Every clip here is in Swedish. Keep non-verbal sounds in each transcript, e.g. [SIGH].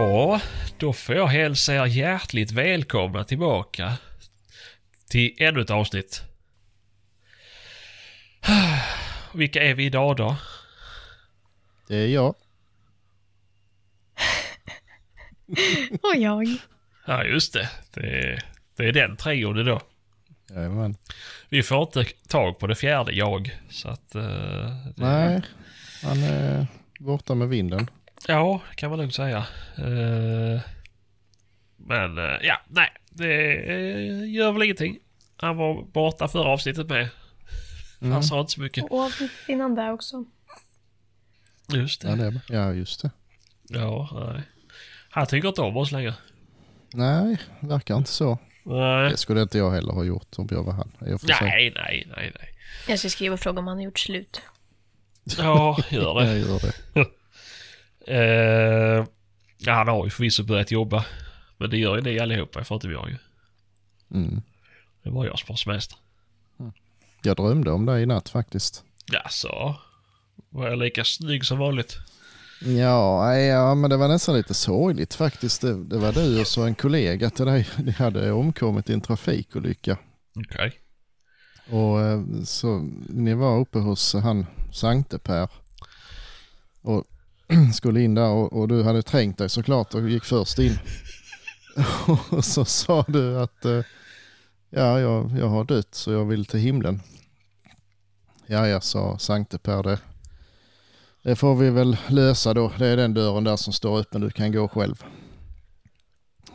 Ja, då får jag hälsa er hjärtligt välkomna tillbaka till ännu ett avsnitt. [SIGHS] Vilka är vi idag då? Det är jag. [LAUGHS] Och jag. Ja, just det. Det, det är den trion idag. Jajamän. Vi får inte tag på det fjärde jag. Så att... eh, det, Nej, han är borta med vinden. Ja, det kan man nog säga. Eh, men eh, ja, nej. Det eh, gör väl ingenting. Han var borta förra avsnittet med. Mm. Han sa inte så mycket. Och avsnittet innan det också. Just Ja, det. det är, ja, just det. Ja, nej. Han tycker inte om oss längre. Nej, verkar inte så. Nej. Det skulle inte jag heller ha gjort om jag var han. Nej, nej, nej, nej. Jag ska skriva och fråga om han har gjort slut. Ja, gör det. [LAUGHS] Jag gör det. [LAUGHS] Eh, ja, han har ju förvisso börjat jobba. Men det gör ju ni allihopa, förutom jag ju. Mm. Det var jag som var semester. Jag drömde om dig i natt faktiskt. Jaså? Var jag lika snygg som vanligt? Ja, ja, men det var nästan lite sorgligt faktiskt. Det, det var du och så en kollega till dig. [LAUGHS] Ni hade omkommit i en trafikolycka. Okej. Och eh, så ni var uppe hos han Sankte Per. Och [CLEARS THROAT] skulle in där och, och du hade trängt dig såklart och gick först in. [LAUGHS] och så sa du att eh, ja, jag, jag har dött så jag vill till himlen. Ja, jag sa Sankte Per det. Det får vi väl lösa då. Det är den dörren där som står öppen. Du kan gå själv.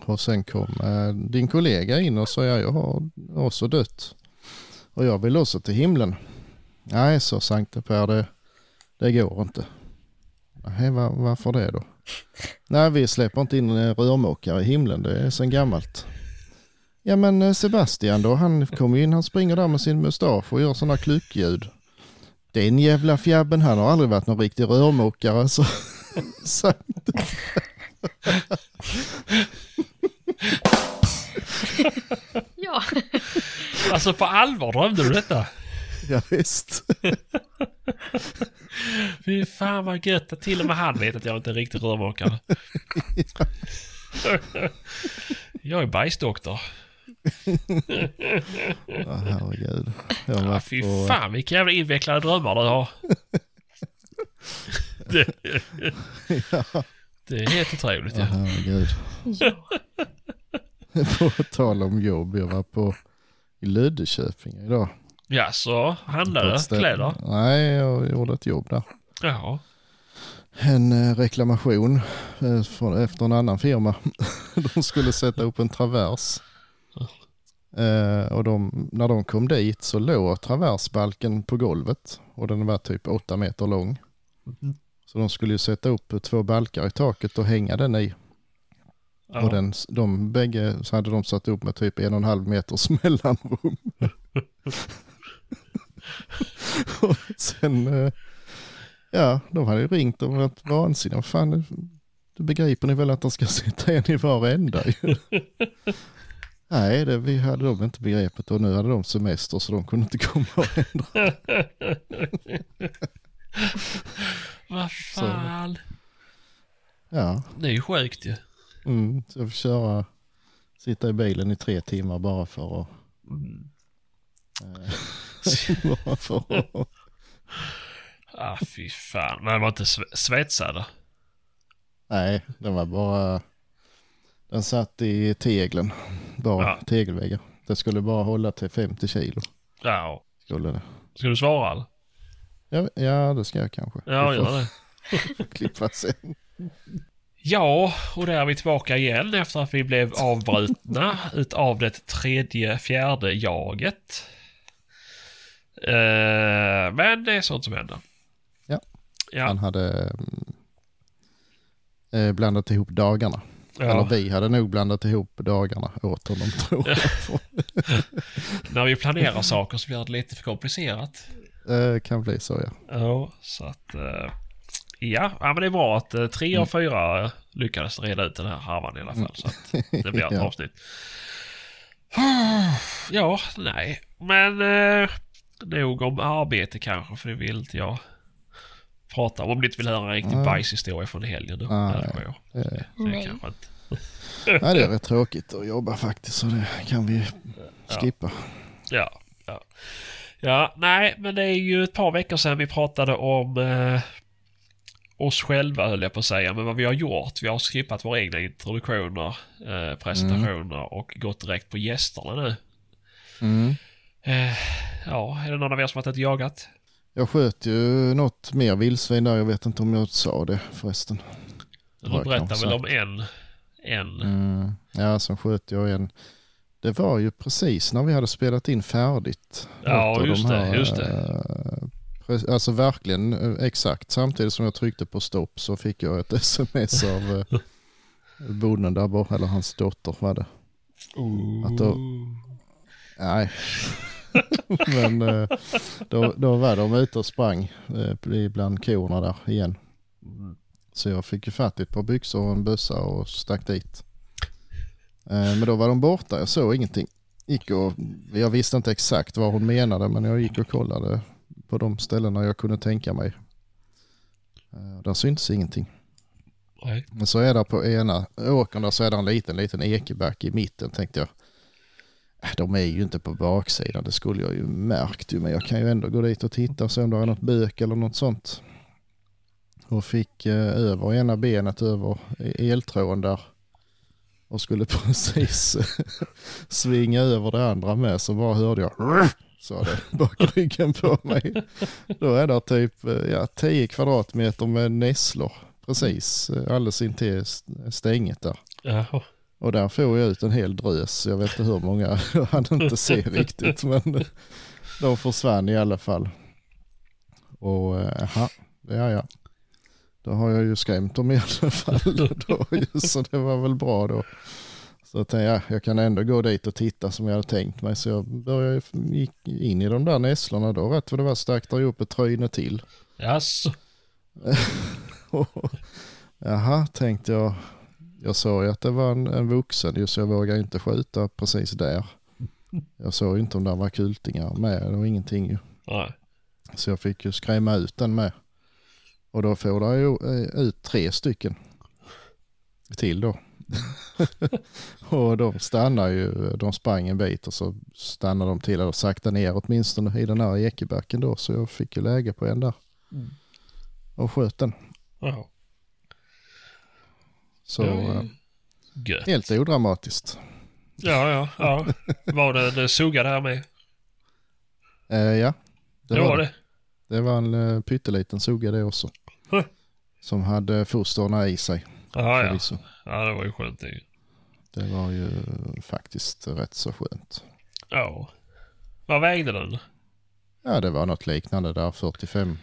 Och sen kom eh, din kollega in och sa ja, jag har också dött. Och jag vill också till himlen. Nej, sa Sankte Per, det, det går inte. Nej, var, varför det då? Nej, vi släpper inte in en rörmokare i himlen, det är sen gammalt. Ja, men eh, Sebastian då, han kommer in, han springer där med sin mustasch och gör sådana klyckljud. Den jävla fjabben, han har aldrig varit någon riktig rörmokare, så [LAUGHS] Ja. Alltså på allvar drömde du detta? Ja, visst. Fy fan vad gött att till och med han vet att jag inte är en riktig rörmokare. jag är bajsdoktor. Ja, herregud. Jag varit fy på- fan vilka jävla invecklade drömmar du har. det, Ja, det är helt otroligt ja. herregud. ja. På tal om jobb, jag var på i Löddeköping idag. Ja, så handlade kläder. Nej, jag gjorde ett jobb där. Ja. En eh, reklamation eh, efter en annan firma. [LAUGHS] de skulle sätta upp en travers. Eh, och de, när de kom dit så låg traversbalken på golvet och den var typ åtta meter lång. Mhm. Så de skulle ju sätta upp två balkar i taket och hänga den i. ja. Och den, de bägge så hade de satt upp med typ en och en halv meters [LAUGHS] mellanrum. [LAUGHS] och sen, eh, ja, de hade ju ringt och varit vansinniga. Fan, du begriper ni väl att de ska [LAUGHS] sitta en i varenda ju. [LAUGHS] Nej, det vi hade de inte begreppet och nu hade de semester så de kunde inte komma och ändra. Vad fan. Ja, Det är ju sjukt ju. mm, så jag fick köra, sitta i bilen i tre timmar bara för att Mm. eh, bara för att Ah, fy fan. Men var inte sve- svetsad? Nej, den var bara... Den satt i teglen. Bara Ja. tegelväggar. Det skulle bara hålla till 50 kilo. Ja. Skulle det. Ska du svara eller? Ja, ja det ska jag kanske. Ja, får gör det. [LAUGHS] klippa sen. Ja, och där är vi tillbaka igen efter att vi blev avbrutna utav det tredje, fjärde jaget. Eh, men det är sånt som händer. Ja. Ja, Han hade mm, eh, blandat ihop dagarna. Eller ja. vi hade nog blandat ihop dagarna åt honom [LAUGHS] tror jag. [LAUGHS] När vi planerar saker så blir det lite för komplicerat. Eh, kan bli så ja. Ja, så att... eh, ja, ja, men det är bra att uh, tre av fyra lyckades reda ut den här harvan i alla fall. Så att det blir ett [LAUGHS] Ja. avsnitt. [SIGHS] Ja, nej. Men eh, nog om arbete kanske, för det vill inte jag prata om. Om ni inte vill höra en riktig Nej. bajshistoria från helgen. Då. Nej. jag. Det, Det Nej. kanske inte. nej, det är rätt tråkigt att jobba faktiskt så det kan vi skippa. Ja, ja. Ja, nej, men det är ju ett par veckor sedan vi pratade om eh, oss själva höll jag på att säga, men vad vi har gjort. Vi har skippat våra egna introduktioner, eh, presentationer och gått direkt på gästerna nu. Mm. Eh, ja, är det någon av er som har och jagat? Jag sköt ju något mer vildsvin där, jag vet inte om jag sa det förresten. Du har jag berättar kanske väl om en, en. Mm. Ja, sen sköt jag en. Det var ju precis när vi hade spelat in färdigt. Ja, just de det, just det. eh, Alltså verkligen eh, exakt. Samtidigt som jag tryckte på stopp så fick jag ett [LAUGHS] sms av eh, bonden där borta, eller hans dotter var det. Att då- Nej. Men eh, då, då var de ute och sprang eh, bland korna där igen. Så jag fick ju fatt i ett par byxor och en bössa och stack dit. Eh, Men då var de borta, jag såg ingenting. Gick och, jag visste inte exakt vad hon menade men jag gick och kollade på de ställena jag kunde tänka mig. Där syntes ingenting. Nej. Men så är det på ena åkern där så är det en liten, liten ekeback i mitten tänkte jag. De är ju inte på baksidan, det skulle jag ju märkt ju, men jag kan ju ändå gå dit och titta och se om det är något bök eller något sånt. Och fick eh, över ena benet över e-, eltråden där och skulle [LAUGHS] precis svinga över det andra med så bara hörde jag [LAUGHS] sa det bak ryggen på mig. Då är det typ eh, ja, 10 kvadratmeter med nässlor precis eh, alldeles intill stänget där. Jaha. Och där får jag ut en hel drös. Jag vet inte hur många, [LAUGHS] jag hann inte se [LAUGHS] riktigt men de försvann i alla fall. Och eh, aha, ja ja. Då har jag ju skrämt dem i alla [LAUGHS] fall. Då, så det var väl bra då. Så jag tänkte, ja, jag kan ändå gå dit och titta som jag hade tänkt mig. Så jag började, gick in i de där nässlorna då. Rätt vad det var stack där upp ett tryne till. Jaså? Jaha, tänkte jag. Jag såg ju att det var en, en vuxen just jag vågade inte skjuta precis där. Jag såg ju inte om det var kultingar med och ingenting ju. Nej. Så jag fick ju skrämma ut den med. Och då får det ju eh, ut tre stycken till då. [LAUGHS] och de stannar ju, de sprang en bit och så stannade de till och sakta ner åtminstone i den här ekebacken då. Så jag fick ju läge på en där. Mm. Och sköt den. Jaha. Så Det var eh, Gött. helt odramatiskt. Ja, ja, ja. Var det en sugga där med? Eh, ja, Det var det. Det var en uh, pytteliten sugga det också. Som hade fosterna i sig. Ja, ja. Ja, det var ju skönt det. Det var ju faktiskt rätt så skönt. Ja. Vad vägde den? Ja, det var något liknande där, 45.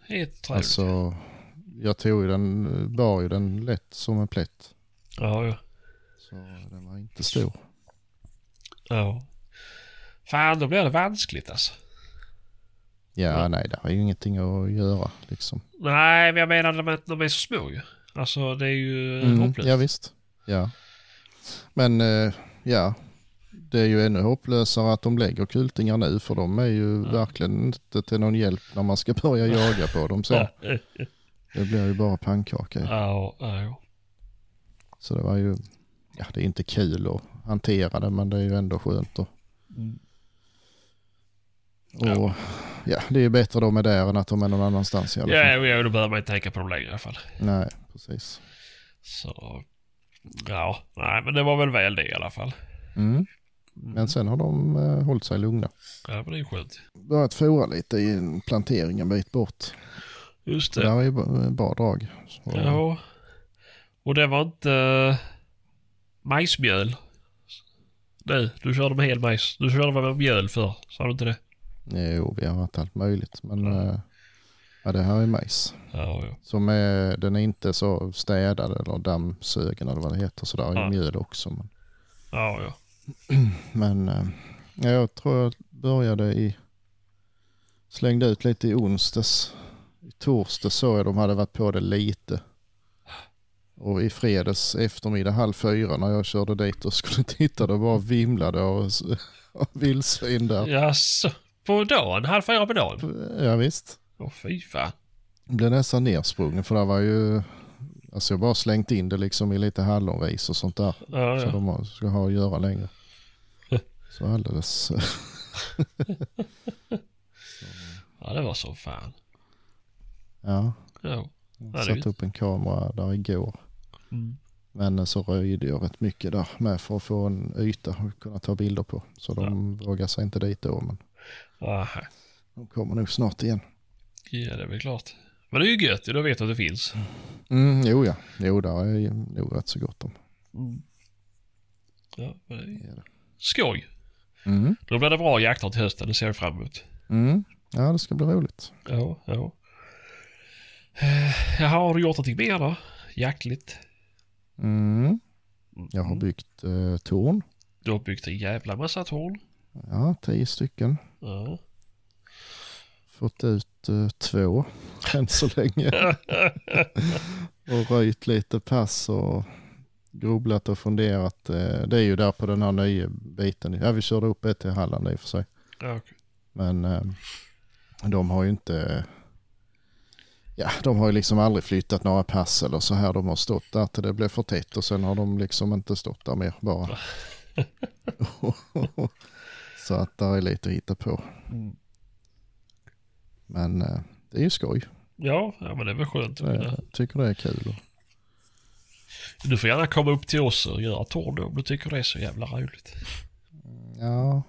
Helt trevligt. Alltså, jag tog ju den, bar ju den lätt som en plätt. Ja, ja. Så den var inte stor. Ja. Fan, då blir det vanskligt alltså. Ja, Ja. nej, det har ju ingenting att göra liksom. Nej, men jag menar de är, de är så små ju. Alltså det är ju Mm, hopplöst. ja, visst. Ja. Men eh, ja, det är ju ännu hopplösare att de lägger kultingar nu för de är ju Ja. verkligen inte till någon hjälp när man ska börja jaga på dem sen. [LAUGHS] Det blir ju bara pannkaka. ja, ja. Så det var ju, ja det är inte kul att hantera det men det är ju ändå skönt. Och, Mm. och ja. det är ju bättre de är där än att de är någon annanstans i alla fall. Ja, ja, då behöver man inte tänka på dem längre i alla fall. Nej, precis. Så... Ja, nej men det var väl väl det i alla fall. Mm. Men sen har de eh, hållit sig lugna. Ja, men det är ju skönt. Börjat fora lite i en plantering en bit bort. Just Det där är ju bra- drag. Så, Ja. Och det var inte uh, majsmjöl? Nej, du körde med hel majs. Du körde med mjöl för sa du inte det? Jo, vi har haft allt möjligt. Men Ja. eh, ja, det här är majs. Ja, ja. Som är, den är inte så städad eller dammsugen eller vad det heter. Så där är Ja. mjöl också. Men, Ja, ja. [CLEARS THROAT] men eh, ja, jag tror jag började i, slängde ut lite i onsdags. I torsdag såg jag de hade varit på det lite. Och i fredags eftermiddag halv fyra när jag körde dit och skulle [LAUGHS] titta det bara vimlade av, [LAUGHS] av vildsvin där. Jaså? På dagen? Halv fyra på dagen? Ja, visst. Åh fy fan. blev nästan nersprungen för det var ju, alltså jag bara slängt in det liksom i lite hallonris och sånt där. Ja, Så ja. de ska ha att göra längre. [LAUGHS] Så alldeles, ja, det var så fan. Ja. Ja. det är Satt ju- upp en kamera där igår. Mm. Men så röjde jag rätt mycket där med för att få en yta att kunna ta bilder på. Så de vågar sig inte dit då men Aha. de kommer nog snart igen. Ja, det är väl klart. Men det är ju gött, då vet att det finns. Mm, jo ja, jo där är nog rätt så gott om. Mm. Ja, det är skoj. Mm. Då blir det bra jakter till hösten, det ser jag fram emot. Mm. Ja det ska bli roligt. Ja, ja. Eh, Jaha, har du gjort någonting mer då? Jaktligt? Mm. Jag har byggt eh, torn. Du har byggt en jävla massa torn. Ja, tio stycken. Ja. Fått ut eh, två [LAUGHS] än så länge. [LAUGHS] och röjt lite pass och grubblat och funderat. Eh, det är ju där på den här nya biten. Ja, vi körde upp ett till Halland i och för sig. Ja, okej. Men eh, de har ju inte... Ja, de har ju liksom aldrig flyttat några pass eller så här. De har stått där till det blev för tätt och sen har de liksom inte stått där mer bara. [LAUGHS] så att där är lite att hitta på. Mm. Men eh, det är ju skoj. ja, ja, men det är väl skönt. Jag tycker det är kul. Du får gärna komma upp till oss och göra torn då, om du tycker det är så jävla roligt. Ja.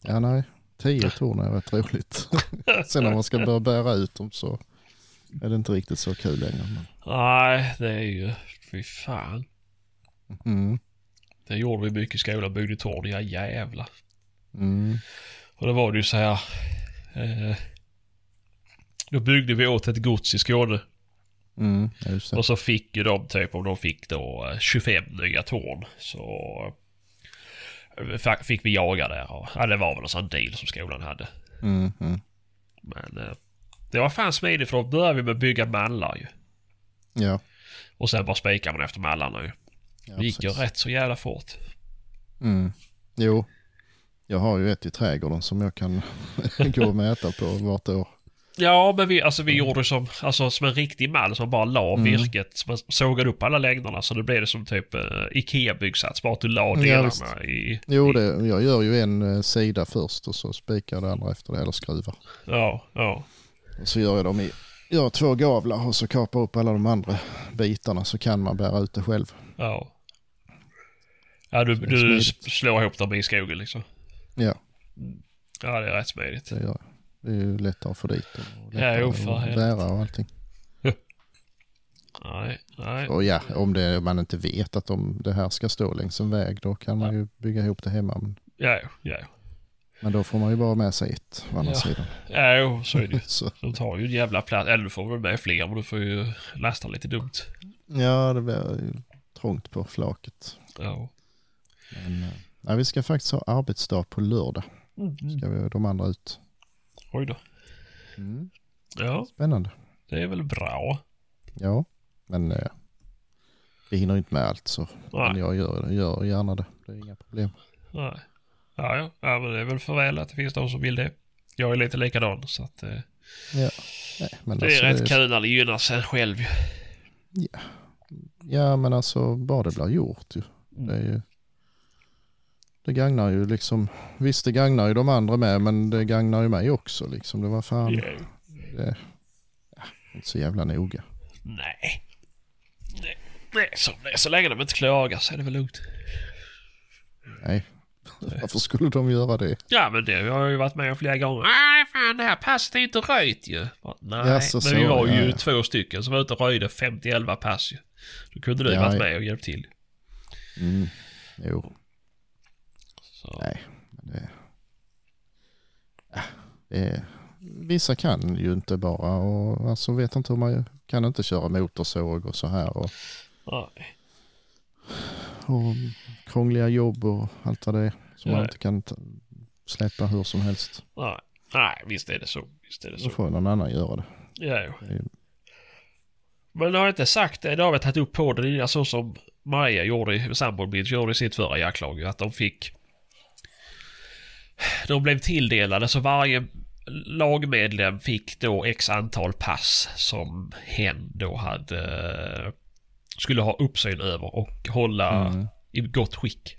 Ja, nej. Tio torn är rätt roligt. [LAUGHS] Sen när man ska börja bära ut dem så är det inte riktigt så kul längre. Men... Nej, det är ju... Fy fan. Mm. Det gjorde vi mycket i skolan, byggde torn. Ja jävlar. Mm. Och då var det ju så här. Eh, då byggde vi åt ett gods i Skåne. Mm. Och så fick ju de typ, om de fick då eh, 25 nya torn. Så eh, fick vi jaga där. Och, ja, det var väl en sån deal som skolan hade. Mm. Mm. Men eh, det var fan smidigt för då började vi med att bygga mallar ju. Ja. Och sen bara spikar man efter mallarna ju. ja Det gick ju precis. rätt så jävla fort. Mm. Jo. Jag har ju ett i trädgården som jag kan [LAUGHS] gå och mäta på vart år. Ja, men vi, alltså, vi gjorde som, alltså, som en riktig mall som bara la Mm. virket. Som man sågade upp alla längderna så det blev det som typ uh, Ikea-byggsats. Bara att du la Ja, delarna visst. i... Jo, det, jag gör ju en eh, sida först och så spikar det andra efter det, eller skruvar. Ja, ja. Och så gör jag dem i, gör två gavlar och så kapar upp alla de andra bitarna så kan man bära ut det själv. Ja. Ja, du, du smidigt. slår ihop dem i skogen liksom. Ja, Ja, det är rätt smidigt. det gör jag. Det är ju lättare att få dit dem och Ja, jo, för att helvete. bära och allting. Nej, nej. Och ja, om det, man inte vet att de, det här ska stå längs en väg då kan man ju bygga ihop det hemma. Men, Ja, ja, men då får man ju bara med sig ett å andra Ja. sidan. Ja, jo, så är det ju. [LAUGHS] Så, De tar ju en jävla plats. Eller du får väl med fler, men du får ju lasta lite dumt. ja, det blir ju trångt på flaket. Ja. Men, eh, ja, vi ska faktiskt ha arbetsdag på lördag. Mm. Ska vi de andra ut. Oj då. Ja, Spännande. det är väl bra. Ja, men eh, vi hinner inte med allt så. Men Nej, jag gör, gör gärna det. Det är inga problem. nej. Ja, ja. ja, men det är väl för väl att det finns de som vill det. Jag är lite likadan, så att eh, Ja, nej, men det är alltså, rätt kul när det gynnar sig själv ju. Ja, men alltså bara det blir gjort ju. Mm. Det, är ju, det gagnar ju liksom, visst det gagnar ju de andra med, men det gagnar ju mig också liksom. Det var fan, Ja. det, ja, inte så jävla noga. Nej. Nej, nej så, nej, så länge de inte klagar så är det väl lugnt. Nej, [LAUGHS] varför skulle de göra det? Ja, men det har jag ju varit med om flera gånger. Nej, fan det här passet är inte röjt ju. Nej, Jaså, men vi så, var ju ja, ja. två stycken som var ute och röjde 50-11 pass ju. Då kunde du Ja, varit ja. med och hjälpt till. Mm. Jo, Så. nej, det, det vissa kan ju inte bara och alltså vet inte hur man kan inte köra motorsåg och så här och, Nej. och krångliga jobb och allt vad det är som Ja. man inte kan släppa hur som helst. Nej. Nej, visst är det så. Visst är det Så så. får någon annan göra det. Ja, jo. det är, Men har jag inte sagt det, det har vi tagit upp på det, så som Maria gjorde i Sambon Beach, gjorde i sitt förra jaktlag att de fick... De blev tilldelade så varje lagmedlem fick då x antal pass som hen då hade eh, skulle ha uppsyn över och hålla Mm. i gott skick.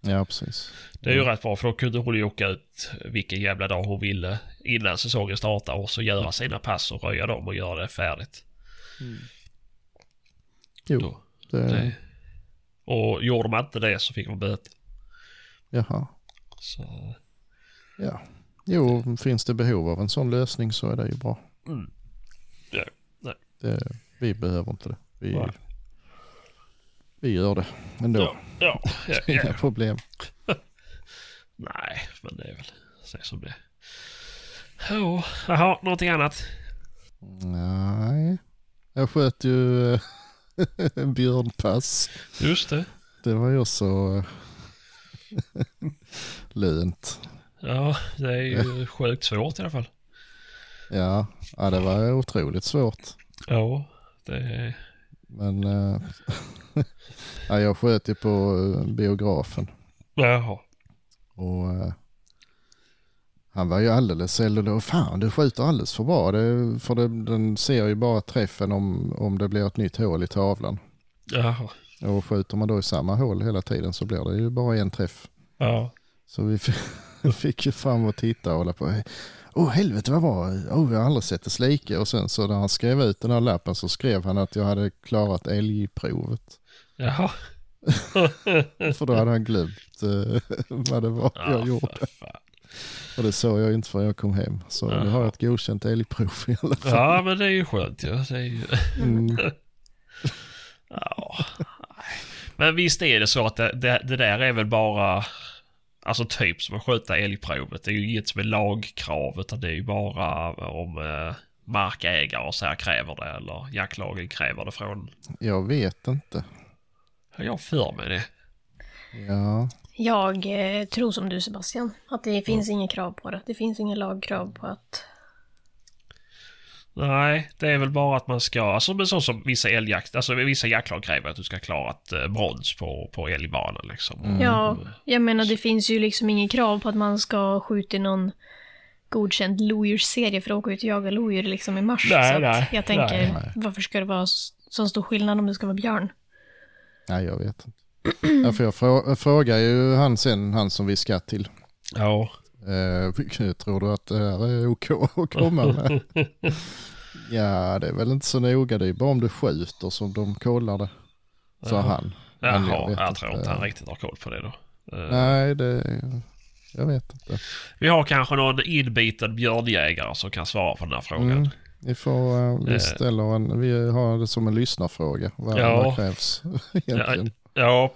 Ja, precis. Det är ju rätt bra för då kunde hon ju åka ut vilken jävla dag hon ville innan säsongen startar och så göra sina pass och röja dem och göra det färdigt. Jo, Då, det, det. Och gjorde man inte det så fick man böter. jaha. Så, Ja. Jo, finns det behov av en sån lösning så är det ju bra. mm. ja, nej. Det, vi behöver inte det. Vi, Nej. vi gör det ändå. Ja, ja, [LAUGHS] ja, Inga ja. problem. [LAUGHS] Nej, men det är väl så som det är. Jo, jaha, någonting annat? Nej. Jag sköt ju eh, [LAUGHS] en björnpass. Just det. Det var ju också lönt. Ja, det är ju sjukt svårt i alla fall. Ja, ja, det var otroligt svårt. Ja, det är... Men eh, [LAUGHS] ja, jag sköt ju på eh, biografen. Jaha. Och eh, han var ju alldeles eller Fan du skjuter alldeles för bra. Det, för det, den ser ju bara träffen om, om det blir ett nytt hål i tavlan. Jaha. Och skjuter man då i samma hål hela tiden så blir det ju bara en träff. Ja. Så vi [LAUGHS] fick, ju fram och titta och hålla på. Åh oh, helvete vad bra. Oh, jag har aldrig sett det slike. Och sen så när han skrev ut den här lappen så skrev han att jag hade klarat älgprovet. Jaha. [LAUGHS] För då hade han glömt eh, [LAUGHS] vad det var jag Ja, gjorde. Och det såg jag inte förrän jag kom hem. Så nu har jag ett godkänt älgprov i alla fall. Ja, men det är ju skönt ju. Det är ju... Mm. Ja. Men visst är det så att det, det, det där är väl bara... Alltså typ som att sköta älgprovet. Det är ju inget som är lagkrav utan det är ju bara om eh, markägare och så här kräver det eller jaktlagen kräver det från... Jag vet inte. Har jag för mig det? Ja, Jag eh, tror som du Sebastian, att det finns inget krav på det. Det finns inga lagkrav på att... Nej, det är väl bara att man ska, alltså men så som vissa älgjakt, alltså vissa jaktlag kräver att du ska klara ett eh, brons på, på älgbanan liksom. Mm. Ja, jag menar det finns ju liksom inget krav på att man ska skjuta i någon godkänd lodjursserie för att åka ut och jaga lodjur liksom i mars. Nej, så att nej, jag tänker, nej, nej. varför ska det vara så stor skillnad om det ska vara björn? nej jag vet inte. Ja, för jag, frå jag frågar ju han sen, han som vi ska till. Ja. Eh, [LAUGHS] tror du att det här är OK [LAUGHS] att komma med? [LAUGHS] ja, det är väl inte så noga. Det är bara om du skjuter som de kollar det. Sa Jaha. han. Men Jaha, jag, vet tror inte han riktigt har koll på det då. Eh, Nej, det... Jag vet inte. Vi har kanske någon inbiten björnjägare som kan svara på den här frågan. Mm. Vi får, uh, vi Eh. ställer en, vi har det som en lyssnarfråga. Vad, Ja. vad krävs egentligen? Ja,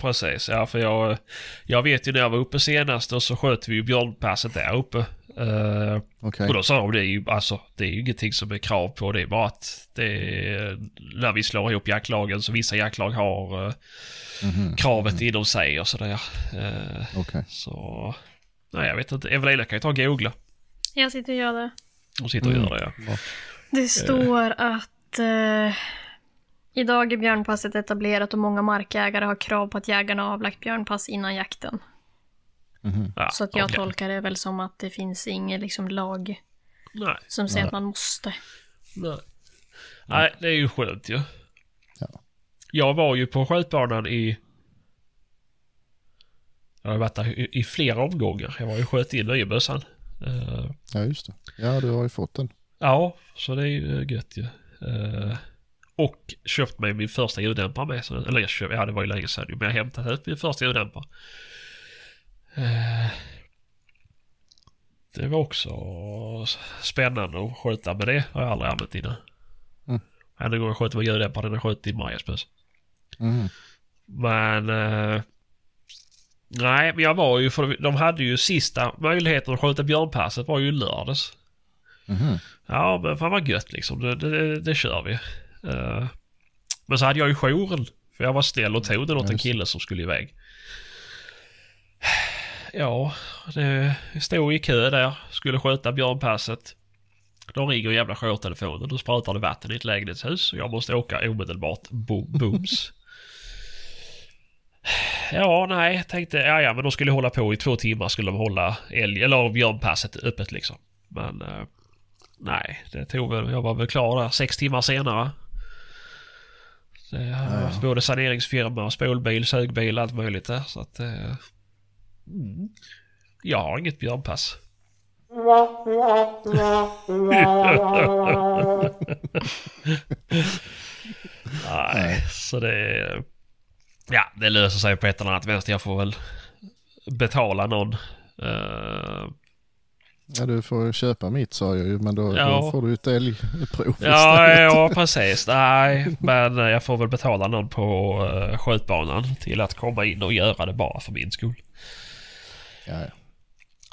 precis. Ja, för jag, jag vet ju när jag var uppe senast och så sköt vi ju björnpasset där uppe. Eh, Okej. Och då sa de det är ju, alltså, det är ju ingenting som är krav på. Det är bara att det är, när vi slår ihop jaktlagen så vissa jaktlag har eh, Mhm. kravet inom sig och sådär. Eh, Okej. så, nej jag vet inte. Evelina kan ju ta och googla. Jag sitter och gör det. Hon sitter och Mm. gör det ja. Det står att idag är björnpasset etablerat och många markägare har krav på att jägarna har avlagt björnpass innan jakten. Mhm. ja Så att jag okej. tolkar det väl som att det finns ingen liksom, lag Nej, som säger Nej. att man måste. nej. Nej, det är ju skönt ju. Ja. Jag var ju på skjutbanan i... Jag har varit där i, i flera omgångar. Jag var ju sköt in nya bössan. Eh, Ja, just det. Ja, du har ju fått den. Ja, så det är ju gött ju. Eh, och köpt mig min första ljuddämpare med. Så, eller jag köpte, ja det var ju länge sedan men jag hämtat ut min första ljuddämpare. Eh, det var också spännande att skjuta med det. har jag aldrig använt innan. Mm. Enda gången jag sköt med ljuddämpare den jag sköt i Majas Mhm. Men... Eh, nej, men jag var ju för de hade ju sista möjligheten att skjuta björnpasset var ju lördags. Mhm. Ja, men fan vad gött liksom. Det, det, det kör vi. Eh, men så hade jag ju jouren. För jag var snäll och tog den åt en kille som skulle iväg. Ja, det stod i kö där. Skulle sköta björnpasset. Då ringer jävla jourtelefonen. Då sprutar det vatten i ett lägenhetshus. Och jag måste åka omedelbart. Bo booms. Ja, nej, tänkte, ja, ja, men de skulle hålla på i två timmar skulle de hålla älg, eller björnpasset öppet liksom. Men eh, nej, det tog väl, jag var väl klar där sex timmar senare. Det, Ja, ja. Både saneringsfirma, spolbil, sugbil, allt möjligt där. Så att... Eh, mm, jag har inget björnpass. Nej, så det... Ja, det löser sig på ett eller annat vänster. Jag får väl betala någon. Eh, Ja, du får köpa mitt sa jag ju, men då, Ja. då får du ett älgprov ja, ja, precis. Nej, men eh, jag får väl betala någon på uh, skjutbanan till att komma in och göra det bara för min skull. Ja, ja.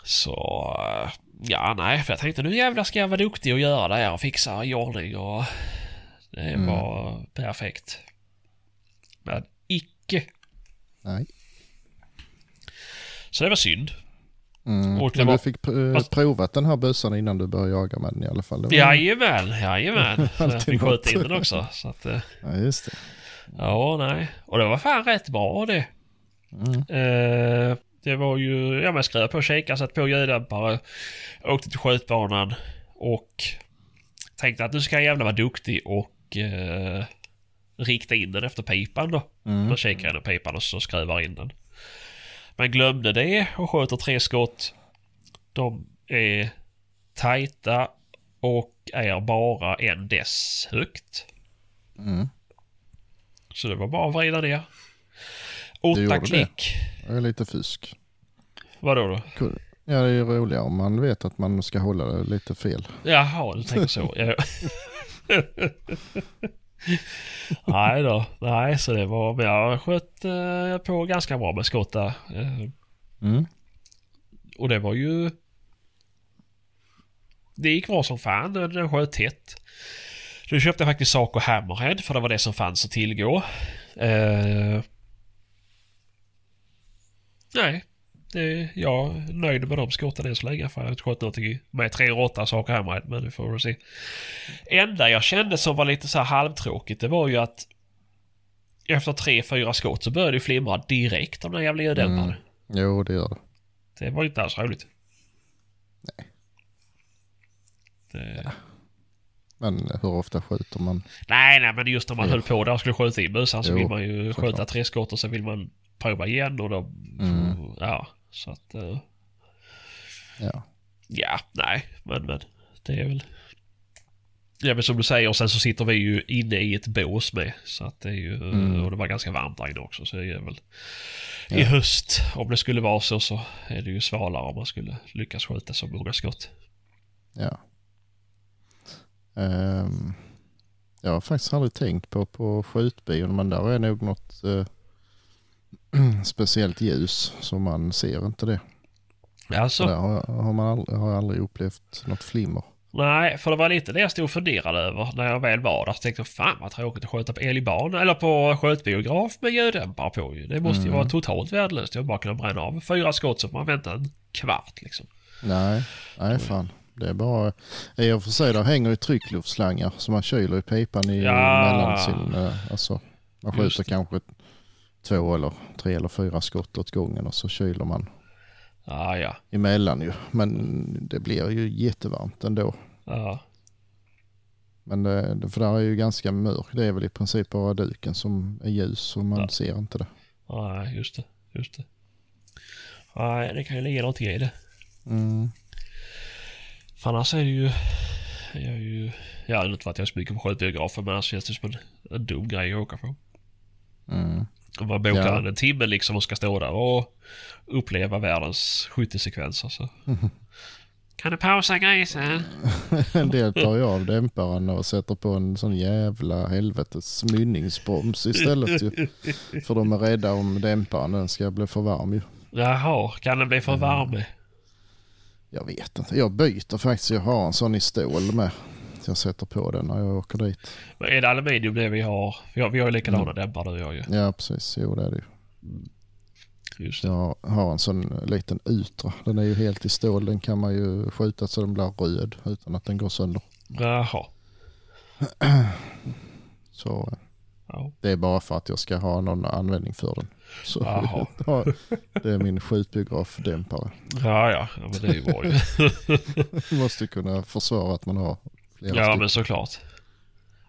Så... eh, Ja, nej, för jag tänkte nu jävlar ska jag vara duktig och göra det här och fixa i ordning och... Det Mm. var perfekt. Men icke. Nej. Så det var synd. Mm. Och Men du fick pr- Fast- provat den här bössan innan du började jaga med den i alla fall. Var- Jajamän, jajamän. [LAUGHS] Så jag fick skjuta in den också. Så att, eh, Ja, just det. ja, nej. Och det var fan rätt bra det. Mm. Eh, det var ju, ja men skrev på kikaren, satt på ljuddämpare, åkte till skjutbanan och tänkte att nu ska jag jävla vara duktig och eh, rikta in den efter pipan då. Mm. Man kikar in i pipan och så skruvar in den. Men glömde det och sköter tre skott. De är tajta och är bara en dess högt. Mm. Så det var bara att vrida ner. Åtta gjorde det? klick. Det är lite fusk. Vadå då? Kul. Ja, det är ju roligare om man vet att man ska hålla det lite fel. Jaha, du tänker så. [LAUGHS] [LAUGHS] Nej då, nej så det var, men jag sköt eh, på ganska bra med skott där. Eh, Mm. och det var ju... Det gick bra som fan, den den sköt tätt. Nu köpte jag faktiskt Saco Hammerhead för det var det som fanns att tillgå. Eh, nej, det, jag är nöjd med de skotten än så länge. För jag har inte skjutit någonting med 308 Saco Hammerhead, men det får vi se. enda jag kände som var lite så här halvtråkigt, det var ju att efter tre, fyra skott så började det flimra direkt av den jävla ljuddämparen. Mm. Jo, det gör det. Det var inte alls roligt. Nej. Det... Men hur ofta skjuter man? Nej, nej, men just när man Jo. höll på där och skulle skjuta in bössan så vill man ju skjuta tre skott och så vill man prova igen och då... Mm. Ja, så att... eh, Ja. Ja, nej, men, men det är väl... Ja men som du säger, och sen så sitter vi ju inne i ett bås med. Så att det är ju... Mm. Och det var ganska varmt där inne också så det är väl... I Ja. höst, om det skulle vara så, så är det ju svalare om man skulle lyckas skjuta så många skott. ja. Ehm, jag har faktiskt aldrig tänkt på på skjutbion men där är nog något eh, speciellt ljus så man ser inte det. Alltså, Så där har, jag- har, man aldrig, har jag aldrig upplevt något flimmer. nej, för det var lite det jag stod och funderade över när jag väl var där. Så tänkte jag, fan vad tråkigt att skjuta på älgbana eller på skjutbiograf med ljuddämpare på ju. Det måste ju Mm. vara totalt värdelöst. Jag bara kunna bränna av fyra skott så får man vänta en kvart liksom. Nej, nej fan. Det är bara, i och för sig där hänger ju tryckluftsslangar som man kyler i pipan i Ja. mellan sin, eh, alltså man skjuter kanske två eller tre eller fyra skott åt gången och så kyler man Ja, ja. emellan ju. Men det blir ju jättevarmt ändå. Ja, Men det, det- för där är ju ganska mörkt. Det är väl i princip bara duken som är ljus och man Ja. ser inte det. nej, just det. Just det. Nej, det kan ju ligga någonting i det. Mm. För annars är det ju... Jag är ju... Jag har inte varit jag så mycket på skjutbiografer men annars känns det som en, en dum grej att åka på. Mm. Om man bokar Ja. en timme liksom och ska stå där och uppleva världens skyttesekvenser så... [LAUGHS] Kan du pausa grisen? [LAUGHS] En del tar ju av dämparen och sätter på en sån jävla helvetes mynningsbroms istället ju. [LAUGHS] För de är rädda om dämparen den ska bli för varm ju. Jaha, kan den bli för varm? Jag vet inte. Jag byter faktiskt. Jag har en sån i stål med. Jag sätter på den när jag åker dit. Men är det aluminium det vi har? Vi har, vi har ju likadana Mm. dämpare du och jag ju. Ja precis. Jo det är det ju. Just det. Jag har en sån liten Utra. Den är ju helt i stål. Den kan man ju skjuta så den blir röd utan att den går sönder. Jaha. [CLEARS THROAT] Så Ja. Det är bara för att jag ska ha någon användning för den. [LAUGHS] Så [LAUGHS] ja, det är min skjutbiografdämpare. Ja, ja, ja men det är ju bra ju. [LAUGHS] Måste kunna försvara att man har flera Ja, stycken. men såklart.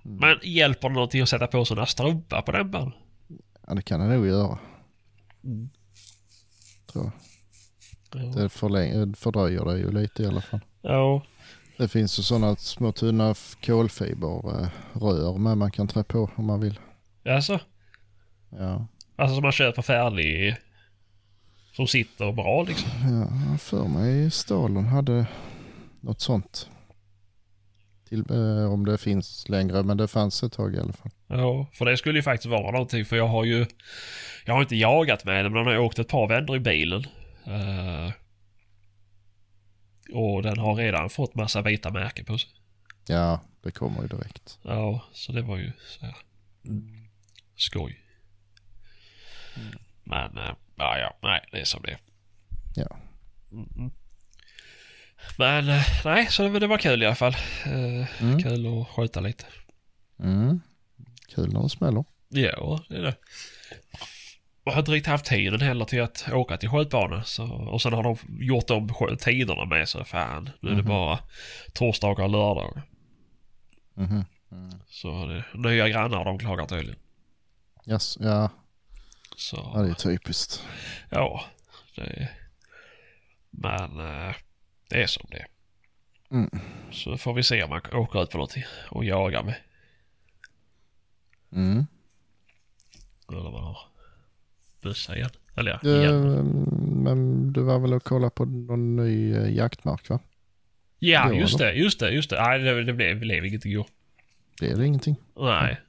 Mm. Men hjälper det någonting att sätta på sådana strumpor på den bara? Ja, det kan det nog göra. Mm. Tror jag. Ja. Det förläng- fördröjer det ju lite i alla fall. ja. Det finns ju sådana små tunna kolfiberrör med man kan trä på om man vill. Alltså, Ja, alltså som man köper färdig. Som sitter bra liksom. ja för mig Stalon hade något sånt. Till, eh, om det finns längre, men det fanns ett tag i alla fall. Ja, för det skulle ju faktiskt vara någonting för jag har ju... Jag har inte jagat med den men den har åkt ett par vändor i bilen. Eh, och den har redan fått massa vita märken på sig. Ja, det kommer ju direkt. Ja, så det var ju så här. Skoj. Men, eh, ja, ja, nej, det är som det är. Ja. Mm. Men, eh, nej, så det, det var kul i alla fall. Eh, Mm. Kul att skjuta lite. Mm. Kul när det smäller. Ja, det är det. Jag har inte riktigt haft tiden heller till att åka till skjutbanan. Så, och sen har de gjort om tiderna med så fan. Nu är det Mhm. bara torsdagar och lördagar. Mhm. Så det, nya grannar de klagar tydligen. Yes, ja, Så, ja, det är typiskt. ja. Det, men eh, det är som det. Mm. Så får vi se om man åker ut på någonting och jagar med. Mm. Eller vad har bössa igen. Eller ja, Du, igen. men du var väl och kolla på någon ny eh, jaktmark va? Ja, då, just det, just det, just det. Nej, det, det blev, blev inget igår. Det är det ingenting. Nej.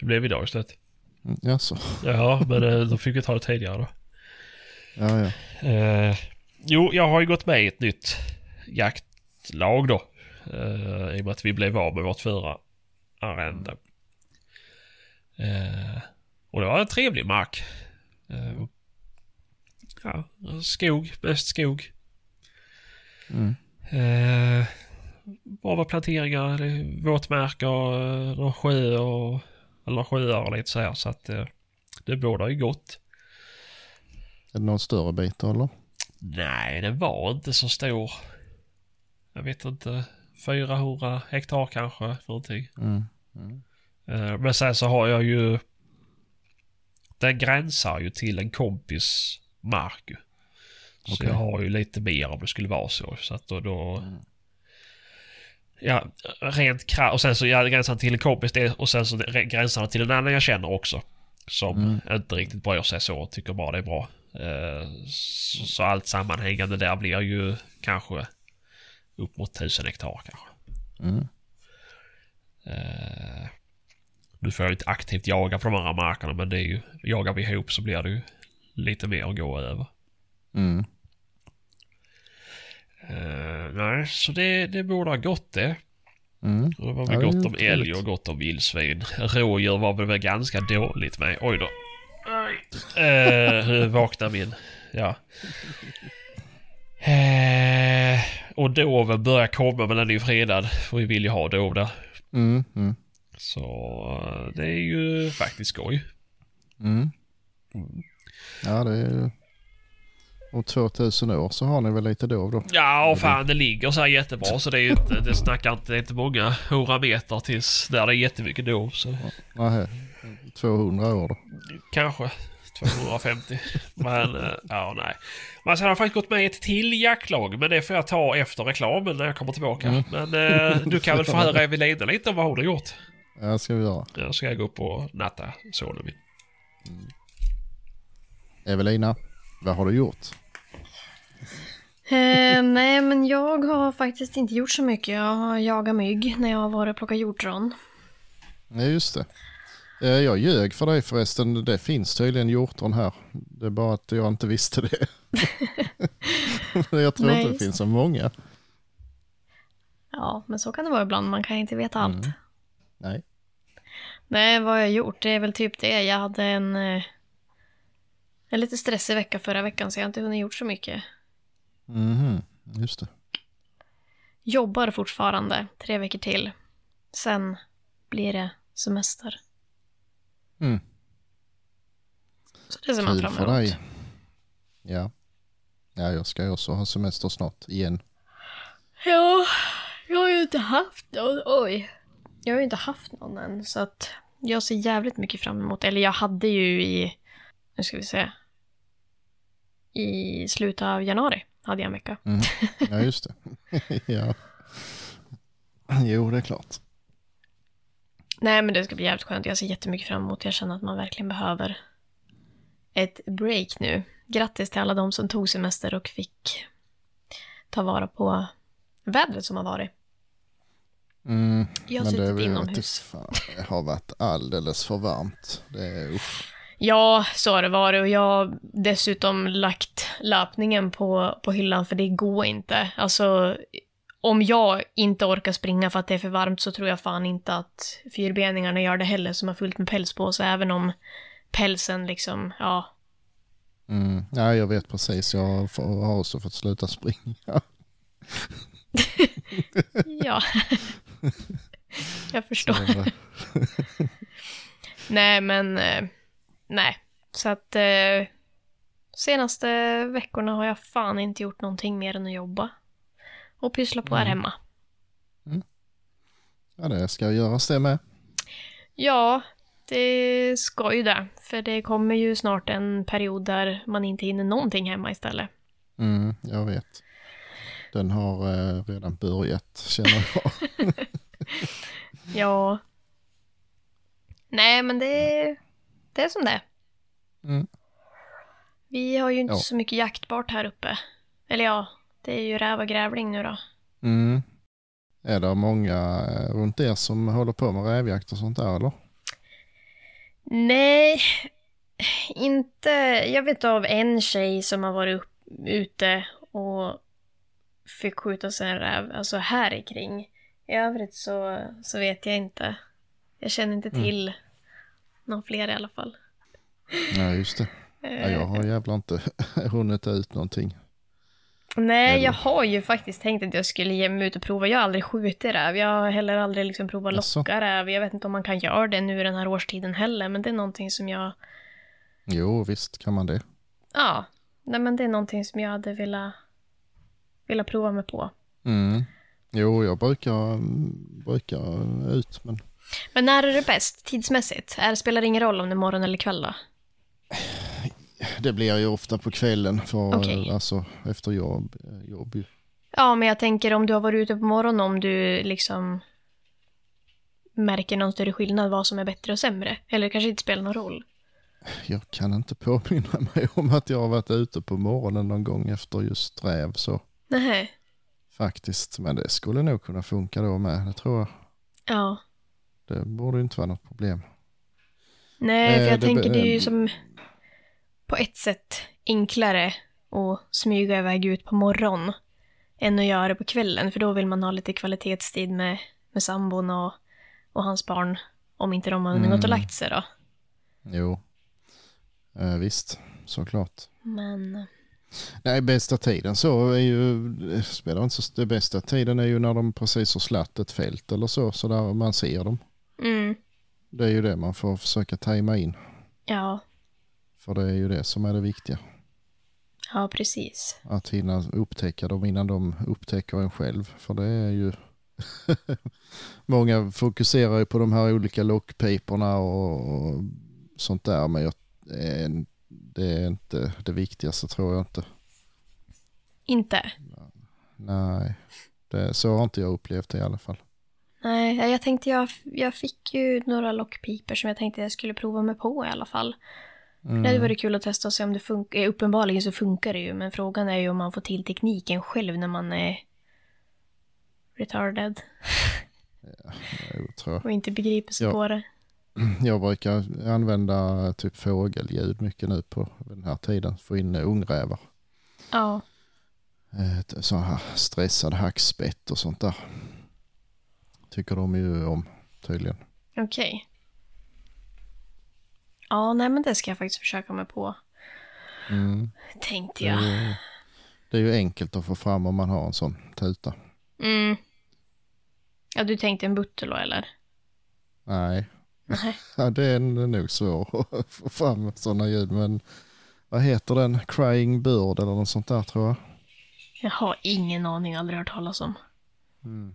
Det blev idag istället. Mm, Jaså? Ja, men eh, då fick vi ta det tidigare då. Ja, ja. Eh, jo, jag har ju gått med i ett nytt jaktlag då. Eh, I och med att vi blev av med vårt förra arrende. Eh, och det var en trevlig mark. Eh, ja, skog, mest skog. Mm. Eh, bra planteringar, våtmarker, eh, någon sjö och... Eller sjöar och lite så här så att det bådar ju gott. Är det någon större bit eller? Nej, den var inte så stor. Jag vet inte. 400 hektar kanske, någonting. Mm. Mm. Eh, Men sen så har jag ju... Den gränsar ju till en kompis mark. Så Okej. jag har ju lite mer om det skulle vara så. Så att då... då Mm. Ja, rent krasst. Och sen så ja, gränsar till en kompis det, och sen så gränsar till en annan jag känner också. Som Mm. inte riktigt bryr sig så och tycker bara det är bra. Eh, så, allt sammanhängande där blir ju kanske upp mot tusen hektar kanske. Mm. Eh, nu får jag inte aktivt jaga på de andra markerna men det är ju, jagar vi ihop så blir det ju lite mer att gå över. Mm. Eh, nej, så det, det borde ha gått det. Mm. Det var väl Ja, gott om älg och gott om vildsvin. [LAUGHS] Rådjur var väl ganska dåligt med. Oj då. Eh, [LAUGHS] nu vaknar min... Ja. Eh, och doven börjar komma men den är ju fredad. För vi vill ju ha dov där. Mm. Mm. Så eh, det är ju faktiskt skoj. Mm. Ja, det är ju... Om 2000 år så har ni väl lite dov då? Ja, och fan det ligger så här jättebra så det är ju inte, det snackar inte, det är inte många hundra meter tills där det är jättemycket dov. Så Nej, 200 år då. kanske 250. men eh, ja, nej. Men sen har jag faktiskt gått med i ett till jaktlag men det får jag ta efter reklamen när jag kommer tillbaka. Mm. Men eh, du kan väl få höra Evelina lite om vad hon har gjort. Ja, ska vi göra. Ja, ska jag gå upp och natta sonen min. Evelina, vad har du gjort? Eh, nej, men jag har faktiskt inte gjort så mycket. Jag har jagat mygg när jag har varit och plockat hjortron. Ja, just det. Eh, Jag ljög för dig förresten. Det finns tydligen hjortron här. Det är bara att jag inte visste det. [LAUGHS] jag tror Nej, inte det finns så många. Ja, men så kan det vara ibland. Man kan inte veta allt. Mm. Nej. Nej, vad har jag gjort? Det är väl typ det. Jag hade en, eh, en lite stressig vecka förra veckan så jag har inte hunnit gjort så mycket. Mhm, just det. Jobbar fortfarande tre veckor till. Sen blir det semester. Mm. Så det ser man fram för emot. dig. Ja. Ja, jag ska ju också ha semester snart igen. Ja, jag har ju inte haft någon. Oj. Jag har ju inte haft någon än, så att jag ser jävligt mycket fram emot. Eller jag hade ju i, nu ska vi se, i slutet av januari hade jag en vecka. Mm. Ja, just det. [LAUGHS] ja. Jo, det är klart. Nej, men det ska bli jävligt skönt. Jag ser jättemycket fram emot. Jag känner att man verkligen behöver ett break nu. Grattis till alla de som tog semester och fick ta vara på vädret som har varit. Mm. Jag har suttit inomhus. fan, det har varit alldeles för varmt. Det är usch. Ja, så har det varit och jag har dessutom lagt löpningen på, på hyllan för det går inte. Alltså, om jag inte orkar springa för att det är för varmt så tror jag fan inte att fyrbeningarna gör det heller som har fullt med päls på sig, även om pälsen liksom, ja. Mm. Ja, jag vet precis. Jag har också fått sluta springa. [LAUGHS] Ja. [LAUGHS] jag förstår. [LAUGHS] Nej, men eh, nej. Så att eh, senaste veckorna har jag fan inte gjort någonting mer än att jobba. Och pyssla på här Mm. hemma. ja, det ska göras det med. Ja, det ska ju det. För det kommer ju snart en period där man inte hinner någonting hemma istället. Mm, jag vet. Den har eh, redan börjat känner jag. [LAUGHS] Ja. Nej, men det, det är som det. Mm. Vi har ju inte Ja. så mycket jaktbart här uppe. Eller ja, det är ju räv och grävling nu då. Mm. Är det många eh, runt er som håller på med rävjakt och sånt där eller? Nej, inte. Jag vet av en tjej som har varit upp, ute och fick skjuta sig en räv, alltså här i kring. I övrigt så, så vet jag inte. Jag känner inte Mm. Någon fler i alla fall. Ja, just det. Ja, jag har jävlar inte [LAUGHS] hunnit ut någonting. Nej, Eller- jag har ju faktiskt tänkt att jag skulle ge mig ut och prova. Jag har aldrig skjutit räv. Jag har heller aldrig liksom provat locka räv. Jag vet inte om man kan göra det nu den här årstiden heller, men det är någonting som jag... Jo, visst kan man det. Ja, nej men det är någonting som jag hade velat, velat prova mig på. Mm. Jo, jag brukar, brukar ut, men Men när är det bäst tidsmässigt? Är, spelar det ingen roll om det är morgon eller kväll då? det blir ju ofta på kvällen för Okej. eh, alltså efter jobb. jobb ju. Ja, men jag tänker om du har varit ute på morgonen, om du liksom märker någon större skillnad vad som är bättre och sämre. Eller det kanske inte spelar någon roll. Jag kan inte påminna [LAUGHS] mig om att jag har varit ute på morgonen någon gång efter just räv så Nej. faktiskt. Men det skulle nog kunna funka då med, det tror jag. Ja. Det borde inte vara något problem. Nej, för Eh, jag det tänker det är ju som på ett sätt enklare att smyga iväg ut på morgon än att göra det på kvällen. För då vill man ha lite kvalitetstid med, med sambon och, och hans barn. Om inte de har hunnit gått och Mm. lagt sig då. Jo, eh, visst, såklart. Men Nej, bästa tiden så är ju, det spelar inte så, det bästa tiden är ju när de precis har slatt ett fält eller så, så där man ser dem. Det är ju det man får försöka tajma in, ja, för det är ju det som är det viktiga. ja precis. Att hinna upptäcka dem innan de upptäcker en själv, för det är ju [LAUGHS] Många fokuserar ju på de här olika lockpiporna och, sånt där, men jag, det, är, det är inte det viktigaste tror jag inte. Inte? Nej, det, så har inte jag upplevt det i alla fall. Nej, jag tänkte jag, jag fick ju några lockpipor som jag tänkte jag skulle prova mig på i alla fall. Mm. Det hade varit kul att testa och se om det funkar. Uppenbarligen så funkar det ju, men frågan är ju om man får till tekniken själv när man är retarded tror jag. och inte begriper sig Ja. på det. [CLEARS THROAT] jag brukar använda typ fågelljud mycket nu på den här tiden, få in ungrävar. Ja, Eh, Så här stressad hackspett och sånt där. Tycker de ju om tydligen. okej. Ja, nej men det ska jag faktiskt försöka mig på. Mm. Tänkte Det, är jag. ju, det är ju enkelt att få fram om man har en sån tuta. Mm. Ja, du tänkte en butterlo eller? Nej, Nej. [LAUGHS] Ja, det är nog svårt [LAUGHS] att få fram sådana ljud. Men vad heter den? Crying Bird eller något sånt där tror jag. Jag har ingen aning, aldrig hört talas om. Eh,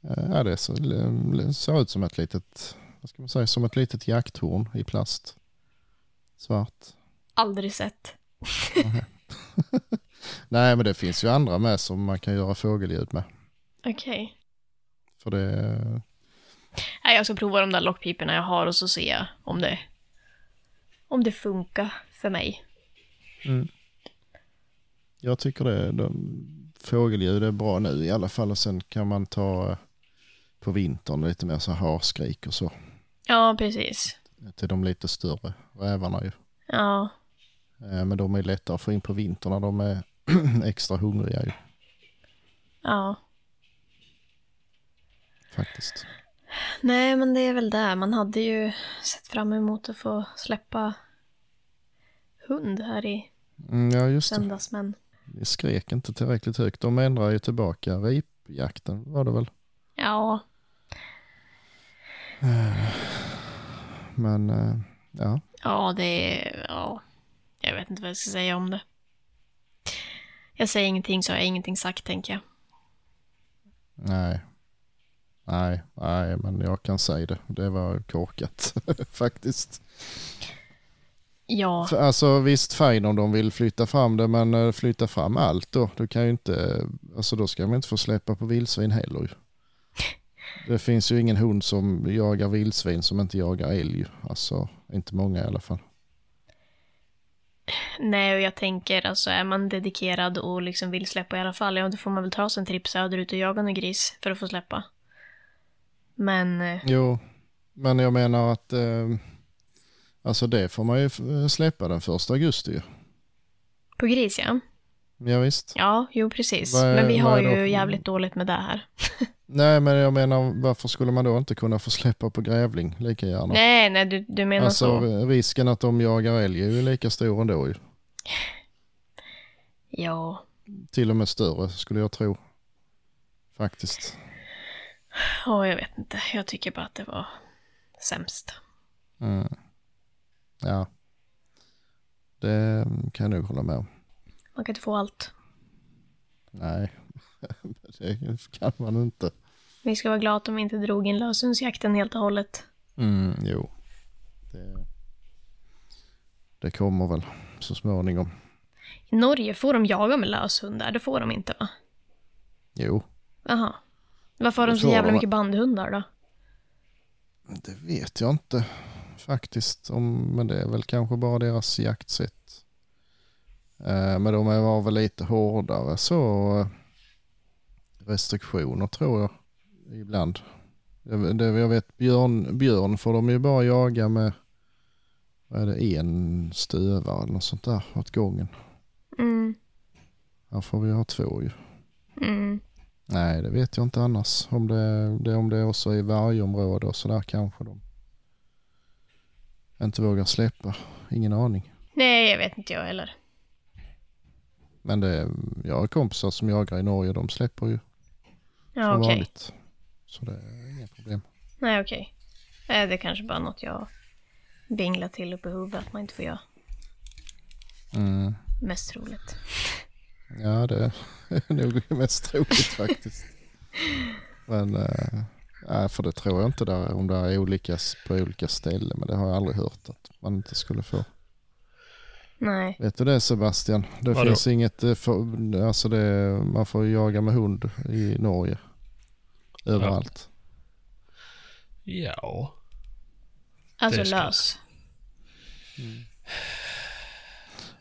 Ja, det ser ut som ett litet, vad ska man säga, som ett litet jakthorn i plast. Svart. Aldrig sett. [LAUGHS] Nej, men det finns ju andra med som man kan göra fågelljud med. Okej. För det, Nej, jag ska prova de där lockpiporna jag har och så ser jag om det, om det funkar för mig. jag tycker det, de, fågelljud är bra nu i alla fall och sen kan man ta eh, på vintern lite mer så harskrik och så. Ja, precis. Till de lite större rävarna ju. Ja, Eh, Men de är lättare att få in på vintern när de är [CLEARS THROAT] extra hungriga ju ja. faktiskt. Nej, men det är väl det. Man hade ju sett fram emot att få släppa hund här i Mm, ja just söndags, men Vi skrek inte tillräckligt högt. De ändrar ju tillbaka ripjakten var det väl. ja, Men eh, ja, ja, det är, ja, jag vet inte vad jag ska säga om det. Jag säger ingenting så har jag ingenting sagt, tänker jag. nej. Nej, nej, men jag kan säga det. Det var korkat [LAUGHS] faktiskt. Ja, alltså visst fine om de vill flytta fram det, men eh, flytta fram allt då. Du kan ju inte, alltså då ska man inte få släppa på vildsvin heller. Det finns ju ingen hund som jagar vildsvin som inte jagar älg. Alltså inte många i alla fall. nej, och jag tänker alltså är man dedikerad och liksom vill släppa i alla fall, ja då får man väl ta sig en tripp söderut och jaga en gris för att få släppa. Men, eh, Jo, men jag menar att eh, alltså det får man ju släppa den första augusti ju. på gris ja. Ja, visst. Ja, jo precis. Är- Men vi har ju för- jävligt dåligt med det här. [LAUGHS] Nej, men jag menar varför skulle man då inte kunna få släppa på grävling lika gärna? Nej, nej, du, du menar alltså så. risken att de jagar älg är ju lika stor ändå ju. Ja, Till och med större skulle jag tro. Faktiskt. ja, jag vet inte. Jag tycker bara att det var sämst. Mm. Ja. Det kan jag nog hålla med om. Man kan inte få allt. Nej, [LAUGHS] det kan man inte. Vi ska vara glada att de inte drog in löshundsjakten helt och hållet. Mm, jo. Det, det kommer väl så småningom. I Norge får de jaga med löshundar, det får de inte va? Jo, Jaha. Varför har de så jävla de. mycket bandhundar då? det vet jag inte faktiskt. Om, men det är väl kanske bara deras jaktsätt. Eh, men de var väl lite hårdare så eh, restriktioner tror jag ibland. Jag vet björn, björn får de ju bara jaga med vad är det, en stövare eller något sånt där åt gången. Mm, Här får vi ha två ju. mm. Nej, det vet jag inte annars. Om det, det, om det också är vargområde och sådär kanske de inte vågar släppa. Ingen aning. Nej, jag vet inte jag heller. Men det, jag har kompisar som jagar i Norge. De släpper ju Ja, okej. vanligt. Så det är inga problem. Nej, okej. Nej, det är kanske bara något jag vinglar till uppe i huvudet att man inte får göra. Mm. Mest troligt. Ja, det är [LAUGHS] nog mest troligt faktiskt. Men äh, nej, för det tror jag inte där om det är olika på olika ställen. Men det har jag aldrig hört att man inte skulle få. Nej. Vet du det Sebastian? Det Vadå? finns inget, eh, för, alltså det, man får ju jaga med hund i Norge. Överallt. Ja. Alltså Det ska- lös.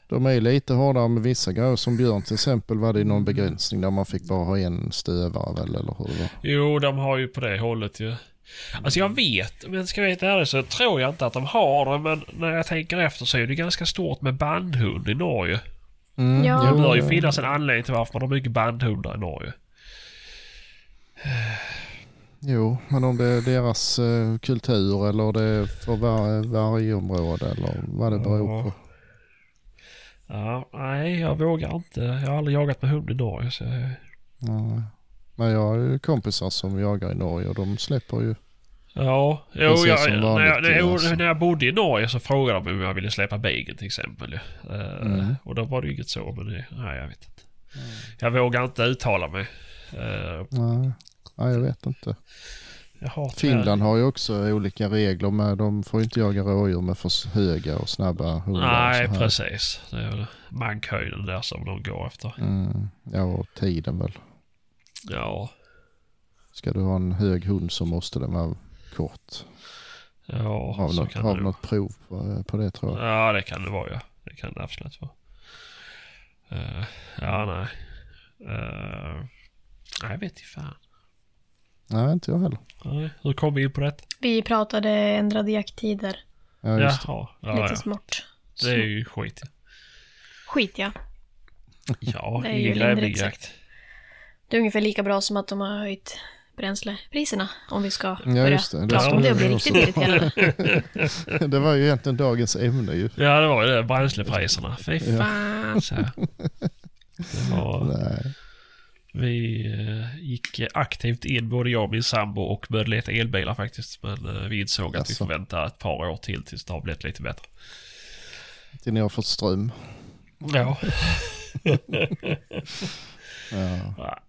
De är lite hårdare med vissa grejer. Som björn till exempel var det någon begränsning där man fick bara ha en stövare väl eller hur. Jo, de har ju på det hållet ju. Alltså jag vet, men ska jag vara ärlig så tror jag inte att de har det. Men när jag tänker efter så är det ganska stort med bandhund i Norge. Mm, Ja. Det bör ju finnas en anledning till varför man har mycket bandhundar i Norge. [SIGHS] Jo, men om det är deras eh, kultur eller det är för var, varje område eller vad det beror på. Ja, nej, jag vågar inte. Jag har aldrig jagat med hund i Norge så... Ja. Men jag har ju kompisar som jagar i Norge och de släpper ju Ja, jo, jag, när, jag, när, jag, alltså. när jag bodde i Norge så frågade de om jag ville släppa bigen till exempel. ju. Eh, Mm. Och då var det ju inget så, men det, nej, jag vet inte. Jag vågar inte uttala mig. Eh, Nej, nej, jag vet inte. jag Finland har ju också olika regler med. De får inte jaga rådjur med för höga och snabba hundar. Nej, precis. Det är väl mankhöjden där som de går efter. Mm, ja, och tiden väl. Ja, Ska du ha en hög hund så måste den vara kort. ja Har så något, kan har det något prov på, på det tror jag. Ja, det kan det vara ja. Det kan det absolut vara. Eh, ja, nej. Uh, nej, jag vet inte fan. Nej, inte jag heller. Nej, hur kom vi in på det? Vi pratade ändrade jakttider. Ja, just. Jaha, ja, Lite ja. smart. Det är ju skit. Skit ja. Ja, Det är ju lindrigt grävlingjakt. Det är ungefär lika bra som att de har höjt bränslepriserna. Om vi ska Ja, börja just det. Det prata ska om det och bli riktigt också. irriterade. [LAUGHS] det var ju egentligen dagens ämne ju. Ja, det var ju det. Bränslepriserna. Fy fan, så. [LAUGHS] Det var, Nej. vi eh, gick aktivt in, både jag och min sambo, och började leta elbilar faktiskt. Men eh, vi insåg att vi får vänta ett par år till tills det har blivit lite bättre. Till ni har fått ström. Ja. [LAUGHS] Ja.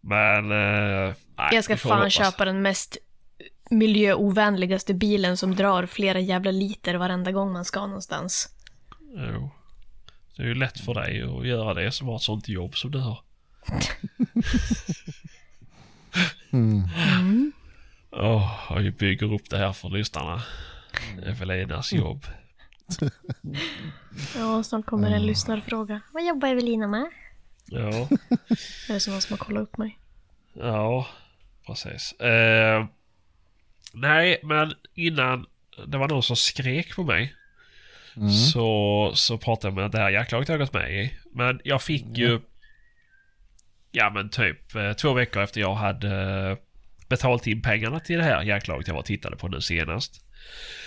Men... Eh, nej, Jag ska fan hoppas. köpa den mest miljöovänligaste bilen som drar flera jävla liter varenda gång man ska någonstans. Jo. Det är ju lätt för dig att göra det som har ett sånt jobb som du har. Mm. Åh, och vi bygger upp det här för lyssnarna. Evelinas jobb. Ja, snart kommer en lyssnarfråga. Vad jobbar Evelina med? Ja, Det är som någon som har kollat upp mig. ja, precis. Eh, nej, men innan det var någon som skrek på mig. Mm. Så, så pratade jag med det här jaktlaget jag gått med i. Men jag fick ju... Ja men typ eh, två veckor efter jag hade eh, betalt in pengarna till det här jaktlaget jag var och tittade på nu senast.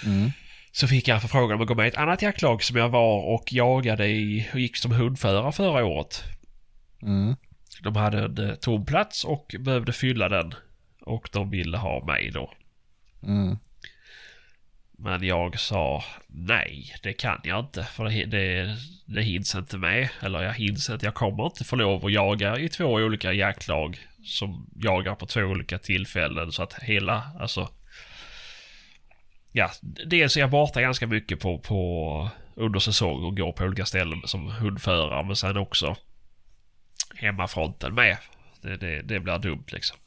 Mm. Så fick jag en förfrågan om att gå med i ett annat jaktlag som jag var och jagade i och gick som hundförare förra året. Mm. De hade en eh, tom plats och behövde fylla den. Och de ville ha mig då. Mm. Men jag sa nej, det kan jag inte. För det, det, det hinns inte med. Eller jag hinns inte. Jag kommer inte få lov att jaga i två olika jaktlag. Som jagar på två olika tillfällen. Så att hela, alltså... Ja, dels är jag borta ganska mycket på, på under säsong och går på olika ställen som hundförare. Men sen också hemmafronten med. Det, det, det blir dumt liksom.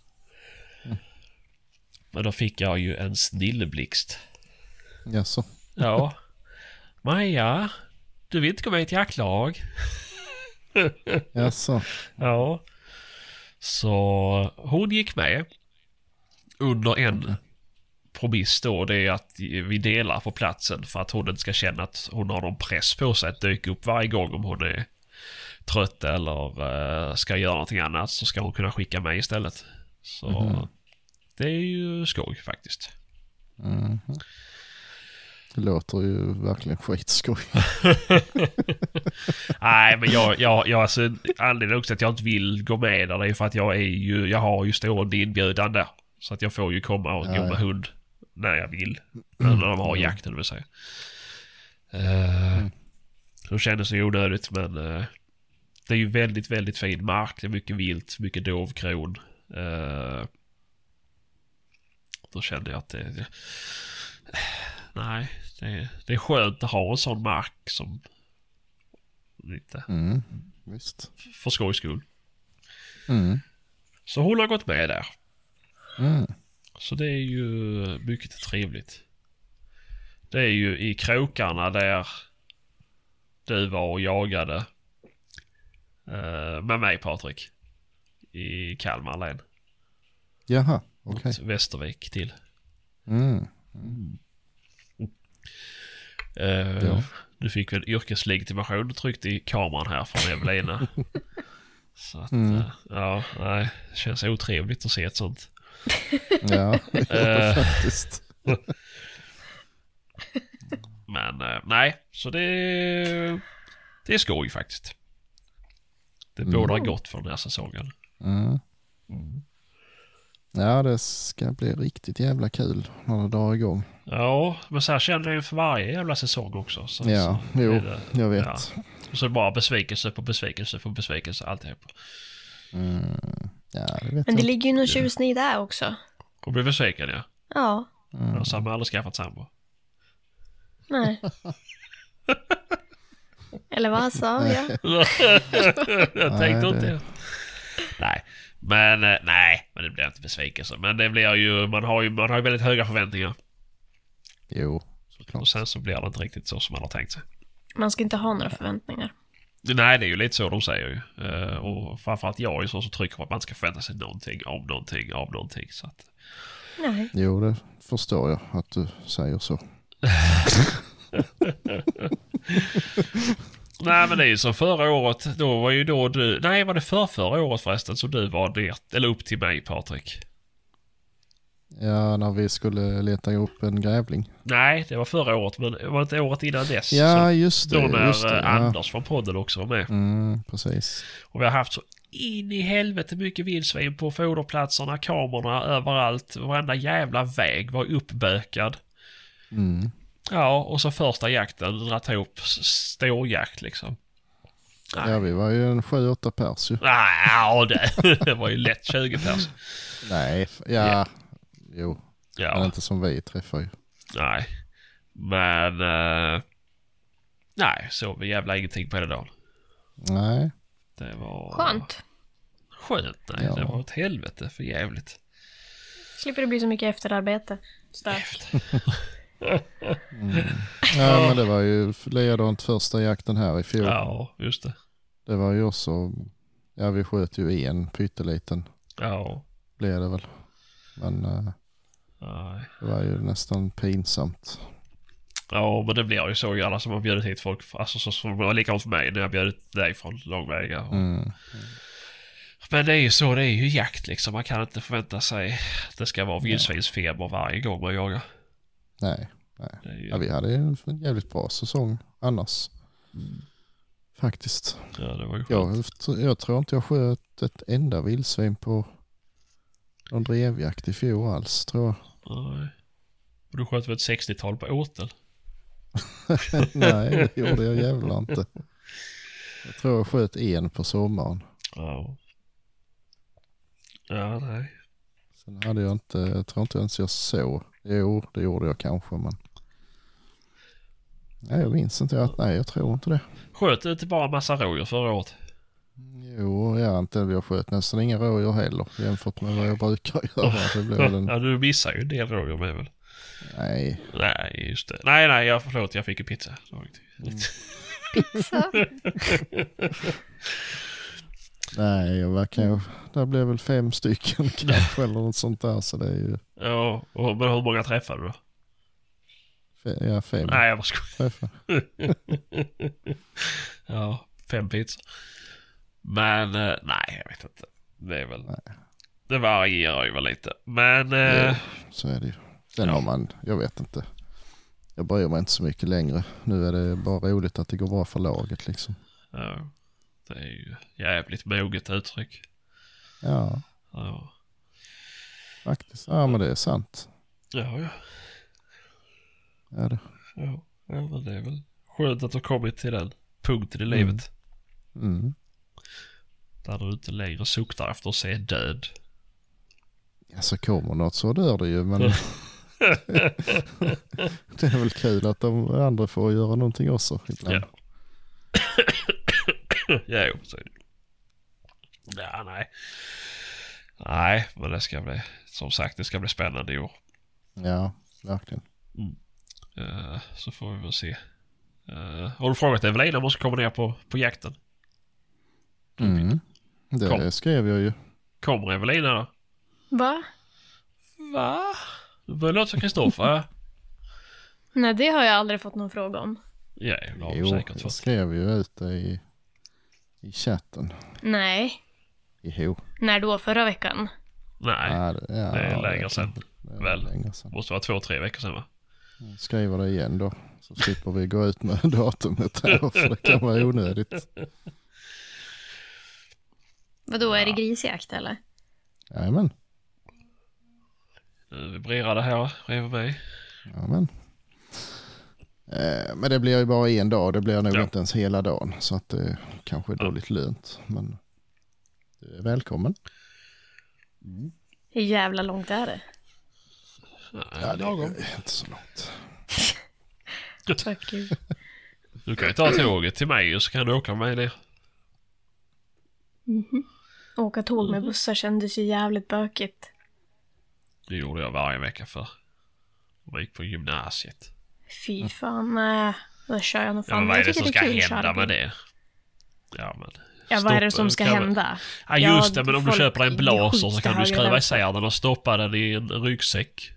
Men då fick jag ju en snilleblixt. Jaså? Ja. Maja, du vill inte gå med i ett jaktlag? Jaså? Ja. Så hon gick med. Under en promiss då. Det är att vi delar på platsen för att hon inte ska känna att hon har någon press på sig att dyka upp varje gång om hon är trött eller eh, ska göra någonting annat så ska hon kunna skicka mig istället. Så det är ju skoj faktiskt. Mhm. Det låter ju verkligen skitskoj. [LAUGHS] Nej, men jag, jag, jag alltså, anledningen också att jag inte vill gå med där det är för att jag är ju, jag har ju stående inbjudan där. Så att jag får ju komma och Ja, gå med ja. hund när jag vill. När de har jakten vill säga. Uh, Det kändes ju onödigt men uh, det är ju väldigt, väldigt fin mark. Det är mycket vilt, mycket dovkron. Uh, då kände jag att det... det nej, det, det är skönt att ha en sån mark som lite Mm. Visst. för skojs skull. Mm. Så hon har gått med där. Mm. Så det är ju mycket trevligt. Det är ju i krokarna där du var och jagade eh, med mig Patrik. I Kalmar län. Jaha, okej. Mot Västervik till. Mm. Eh, Ja. Du fick väl yrkeslegitimation tryckt i kameran här från Evelina. [LAUGHS] Så att, Mm. eh, ja, nej. Det känns otrevligt att se ett sånt. [LAUGHS] Ja, det Eh. faktiskt. Men nej, så det, det är skoj faktiskt. Det Mm. bådar gott för den här säsongen. Mm. Ja, det ska bli riktigt jävla kul när det drar igång. Ja, men så här känner jag inför varje jävla säsong också. Så, Ja, så jo, det- jag vet. Ja. Och så bara besvikelse på besvikelse på besvikelse alltihop. Mm, ja, det vet Men jag det ligger ju någon tjusning där också. Och bli besviken ja. Ja, Mm. Jag har aldrig skaffat sambo. nej. [LAUGHS] Eller vad sa [LAUGHS] jag? [LAUGHS] jag tänkte Nej, inte det- det. Nej. Men eh, nej, men det blir inte besvikelse. Men det blir ju, man har ju, man har ju väldigt höga förväntningar. Jo, såklart. Och sen så blir det inte riktigt så som man har tänkt sig. Man ska inte ha några förväntningar. Nej, det är ju lite så de säger ju. Eh, och framförallt jag är ju så som trycker på att man ska förvänta sig någonting av någonting av någonting. Så att, Nej. Jo, det förstår jag att du säger så. [LAUGHS] [LAUGHS] nej, men det är ju som förra året. Då var ju då du... Nej, var det för förra året förresten som du var ner, eller upp till mig Patrik? Ja, när vi skulle leta upp en grävling. Nej, det var förra året, men det var inte året innan dess. Ja, just det. då när just det eh, ja. Anders från podden också var med. Mm, precis. Och vi har haft så in i helvete mycket vildsvin på foderplatserna, kamerorna överallt. Varenda jävla väg var uppbökad. Mm. Ja, och så första jakten, dratt ihop s- ståjakt liksom. Ja, vi var ju en sju, åtta pers ju. Nej, ja, det, [LAUGHS] det var ju lätt 20 pers. Nej, ja. Ja. Jo, men Ja, inte som vi träffar ju. nej. Men... eh, nej, så vi jävla ingenting på hela dagen. Nej, Det var... Skönt. Skönt, nej. Ja. Det var ett helvete för jävligt. Slipper det bli så mycket efterarbete. [LAUGHS] Stört. ja, men det var ju likadant första jakten här i fjol. Ja, just det. Det var ju också, ja vi sköt ju en pytteliten Ja, blev det väl. Men eh, nej. det var ju nästan pinsamt. Ja, men det blir ju så i alla som har bjudit hit folk. Alltså så det var likadant för mig när jag bjudit dig från långväga. Mm. Men det är ju så, det är ju jakt liksom. Man kan inte förvänta sig att det ska vara vildsvinsfeber varje gång man jagar. Nej, ju, ja, vi hade en jävligt bra säsong annars. Faktiskt. ja, det var skönt. Jag, jag tror inte jag sköt ett enda vildsvin på någon drevjakt i fjol alls tror jag. Nej. Och du sköt väl ett 60-tal på åtel? [LAUGHS] Nej, det gjorde jag jävlar inte. Jag tror jag sköt en på sommaren. Ja. Ja, nej. Sen hade jag inte, jag tror inte ens jag såg. Jo, det gjorde jag kanske men. Nej, jag minns inte att, nej jag tror inte det. Sköt du inte bara en massa rådjur förra året? Jo, jag inte, jag sköt nästan inga rådjur heller jämfört med vad jag brukar göra. Det blev en, Ja, du missar ju en del rådjur med väl? nej, Nej, just det. Nej, nej, jag förlåt. Jag fick ju pizza. Riktigt. Så. [LAUGHS] nej, jag verkar ju, det blev väl fem stycken [LAUGHS] kanske eller något sånt där så det är ju, Ja, och, men hur många träffade du då? fe, ja fem Nej, jag bara skojar. [LAUGHS] Ja, fem pizzor. Men eh, nej, jag vet inte. Det är väl... Det varierar ju väl lite. Men... Eh, Jo, så är det ju. Sen Ja. har man, jag vet inte. Jag bryr mig inte så mycket längre. Nu är det bara roligt att det går bra för laget liksom. ja, det är ju jävligt moget uttryck. Ja, Ja, faktiskt. Ja, men det är sant. ja, ja. Ja, det. ja, ja men det är väl skönt att du har kommit till den punkten i livet. Mm. Där du inte längre suktar efter att se död. Ja, så kommer något så dör det ju. Men [LAUGHS] det är väl kul att de andra får göra någonting också ibland. Ja. Ja, jo, så är det. Ja, nej. Nej, men det ska bli, som sagt, det ska bli spännande i år. Ja, verkligen. Eh, så får vi väl se. Uh, har du frågat Evelina om hon ska komma ner på, på jakten? Mm. Det Kom. skrev jag ju. Kommer Evelina då? Va? Va? Du börjar låta som Kristoffer. Nej, det har jag aldrig fått någon fråga om. Ja, det har Jo, säkert jag fått. skrev ju ut det i, i chatten. Nej. Jo. När då? Förra veckan? Nej, Ja, det, ja, det är vet sedan. väl. Längre sedan. Måste vara två, tre veckor sedan va? Skriver det igen då. Så slipper vi gå ut med [LAUGHS] datumet här för det kan vara onödigt. Vadå, är det grisjakt eller? Jajamän. Nu vibrerar det här bredvid mig. Ja, men. Eh, men det blir ju bara en dag. Det blir nog Ja. inte ens hela dagen. Så att det kanske är Ja. dåligt lönt. Men du är välkommen. Hur jävla långt är det? Ja, det är inte så långt. [LAUGHS] Fuck you. Du kan ju ta tåget till mig och så kan du åka med mig ner. Åka tåg med bussar kändes ju jävligt bökigt. Det gjorde jag varje vecka för. Jag gick på gymnasiet. Fy fan, nej. Då kör jag nog Ja, fan. men vad är det som ska att hända med det? Ja, men... Ja, vad är det som ska hända? Ja, just Ja, det. Men om du köper en blaser så kan du skruva isär den och stoppa den i en ryggsäck.